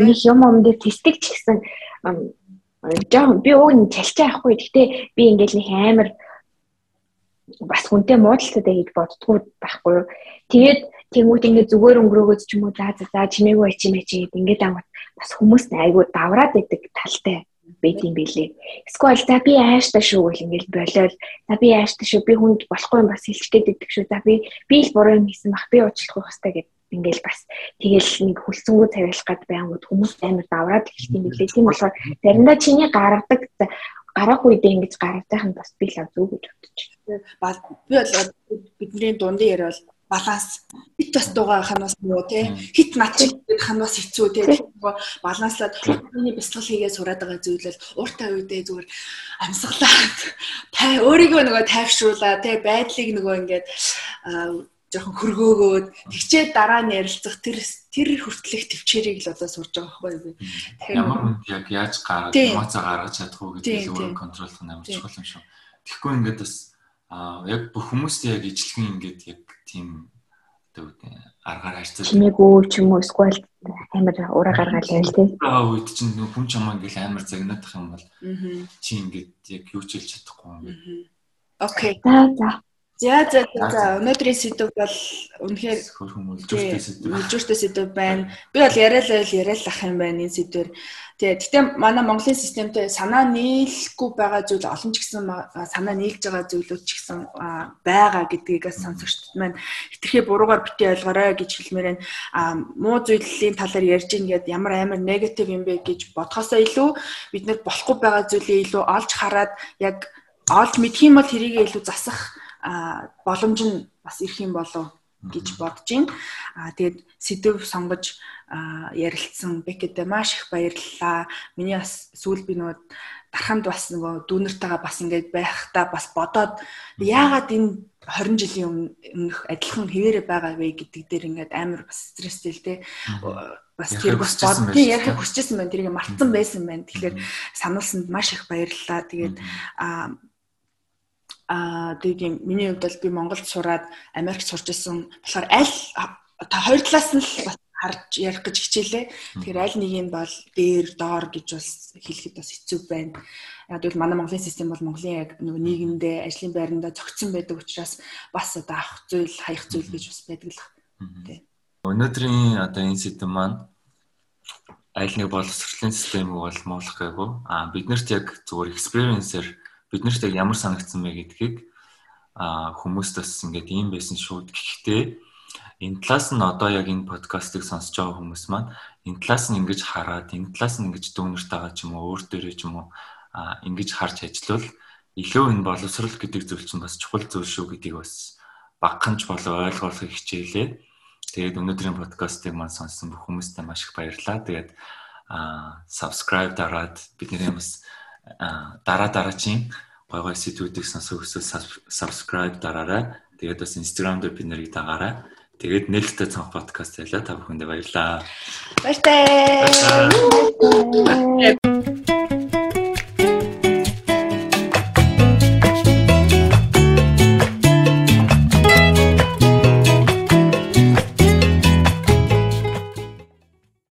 Speaker 2: нэг юм юм дээр тестик ч гэсэн жаа би уг нь чалчаа ахгүй. Гэхдээ би ингээл нэг амар бас хүнтэй муудалтай гэж боддгоо байхгүй юу. Тэгээд Тэнгүүд ингээд зүгээр өнгөрөөгөөд ч юм уу за за за чимээгүй байч юм чи ингээд ангууд бас хүмүүс айгуу давраад идэг талтай байт юм билээ. Эсвэл за би ааштай шүү гэл ингээд болоод за би ааштай шүү би хүнд болохгүй юм бас хэлчих гээд идэг шүү. За би би л буруу юм хийсэн бах би уучлах хэрэгтэй гэд ингээл бас тэгэл нэг хүлцэнгүү цавиалах гад байнгут хүмүүс амар давраад эхэлт юм билээ. Тийм болохоор заримдаа чиний гаргадаг гарах үедээ ингэж гаргадах нь бас би л зүг гэж бодчих.
Speaker 1: Би бол бидний дундын яриа бол баланс. Хит бас дуугаа ханаас нөгөө тий хит над шиг ханаас хэцүү нөгөө баланслаад миний бяцлал хийгээ сураад байгаа зүйл л ууртай үедээ зүгээр амьсгалаад тай өөрийгөө нөгөө тайвшруулаа тий байдлыг нөгөө ингээд жоохон хөргөөгөөд тэгчээ дараа нь ярилцах тэр тэр хүртэлх төвчээрийг л одоо сурж байгаа байхгүй юу.
Speaker 3: Тэгэхээр яг яаж гаргаж эмоцоо гаргаж чадах уу гэдгийг өөрөө контролх нь амар чухал юм шүү. Тэгэхгүй ингээд бас аа яг бүх хүмүүстэй яг ижлэгэн ингээд яг тийм одоо аргаар харьцаж
Speaker 2: чимээгүй ч юм уу эсвэл амар ураа гаргаад байл тий.
Speaker 3: Аа үед чинь хүн чамаа ингээл амар загнаадах юм бол чи ингээд яг юу ч хэлж чадахгүй юм.
Speaker 1: Окей.
Speaker 2: За за.
Speaker 1: За за за өнөөдрийн сэдв бол үнэхээр
Speaker 3: хөрхөмөлжүүртэй сэдв.
Speaker 1: Хөрхөмөлжүүртэй сэдв байна. Би бол яриалал яриалах юм байна энэ сэдвэр. Тэгээ гэтээ манай Монголын системтэй санаа нийлэхгүй байгаа зүйл олон ч гэсэн санаа нийлж байгаа зүйлүүд ч гэсэн байгаа гэдгийгээс сонсогчдод маань хитрхи буруугаар бити ойлгоорой гэж хэлмээр байна. А муу зүйлийн талаар ярьж ийн гэд ямар амар негатив юм бэ гэж бодхосоо илүү бид нэр болохгүй байгаа зүйлээ илүү олж хараад яг олж мэдх юм бол тэрийг илүү засах боломж нь бас ирэх юм болов гэж бодож байна. Аа тэгээд сэдв сонгож ярилцсан Бекэдэ маш их баярлалаа. Миний бас сүүл би нөгөө дарханд бас нөгөө дүүнэртэйгээ бас ингэж байхдаа бас бодоод яагаад энэ 20 жилийн өмнөх адилхан хэвээрээ байгаа вэ гэдэг дээр ингээд амар бас стресстэй л те. Бас тэр бас бодсон яг хүсчихсэн байна. Тэрийг мартсан байсан байна. Тэгэхээр сануулсанд маш их баярлалаа. Тэгээд аа тэгээд миний хувьд бол би Монголд сураад Америкт сурч ирсэн болохоор аль хоёр талаас нь л харж ярих гэж хичээлээ. Тэгэхээр аль нэг нь бол дээр доор гэж бас хэлэхэд бас хэцүү байна. Яг л манай Монголын систем бол Монголын яг нөгөө нийгэмдээ ажлын байрандаа зөгцсөн байдаг учраас бас одоо авах зүйл, хаях зүйл гэж бас байдаг л. Тэ.
Speaker 3: Өнөөдрийн одоо энэ сэдэв маань аль нэг боловсролын системийг бол муулах гээгүй. Аа биднэрт яг зүгээр experience-ээр биднэрт яг ямар санагдсан бэ гэдгийг хүмүүст бас ингээд ийм байсан шүү. Гэхдээ энэ талаас нь одоо яг энэ подкастыг сонсож байгаа хүмүүс маань энэ талаас нь ингэж хараад энэ талаас нь ингэж дүүнерт байгаа ч юм уу өөр дээрээ ч юм уу ингэж харж ажиллавал илүү энэ боловсрал гэдэг зүйл чинь бас чухал зүйл шүү гэдгийг бас багханч болоо ойлгуулахыг хичээлээ. Тэгээд өнөөдрийн подкастыг маань сонссон бүх хүмүүстээ маш их баярлалаа. Тэгээд а subscribe дараад бидний бас дараа дараагийн гой гой сэдвүүдийг сонсох хүсвэл subscribe дараарай. Тэгээд бас Instagram дээр бид нарыг дагаарай. Тэгээд нээлттэй цонх подкаст ялаа та бүхэндээ баярлалаа.
Speaker 1: Баяртай.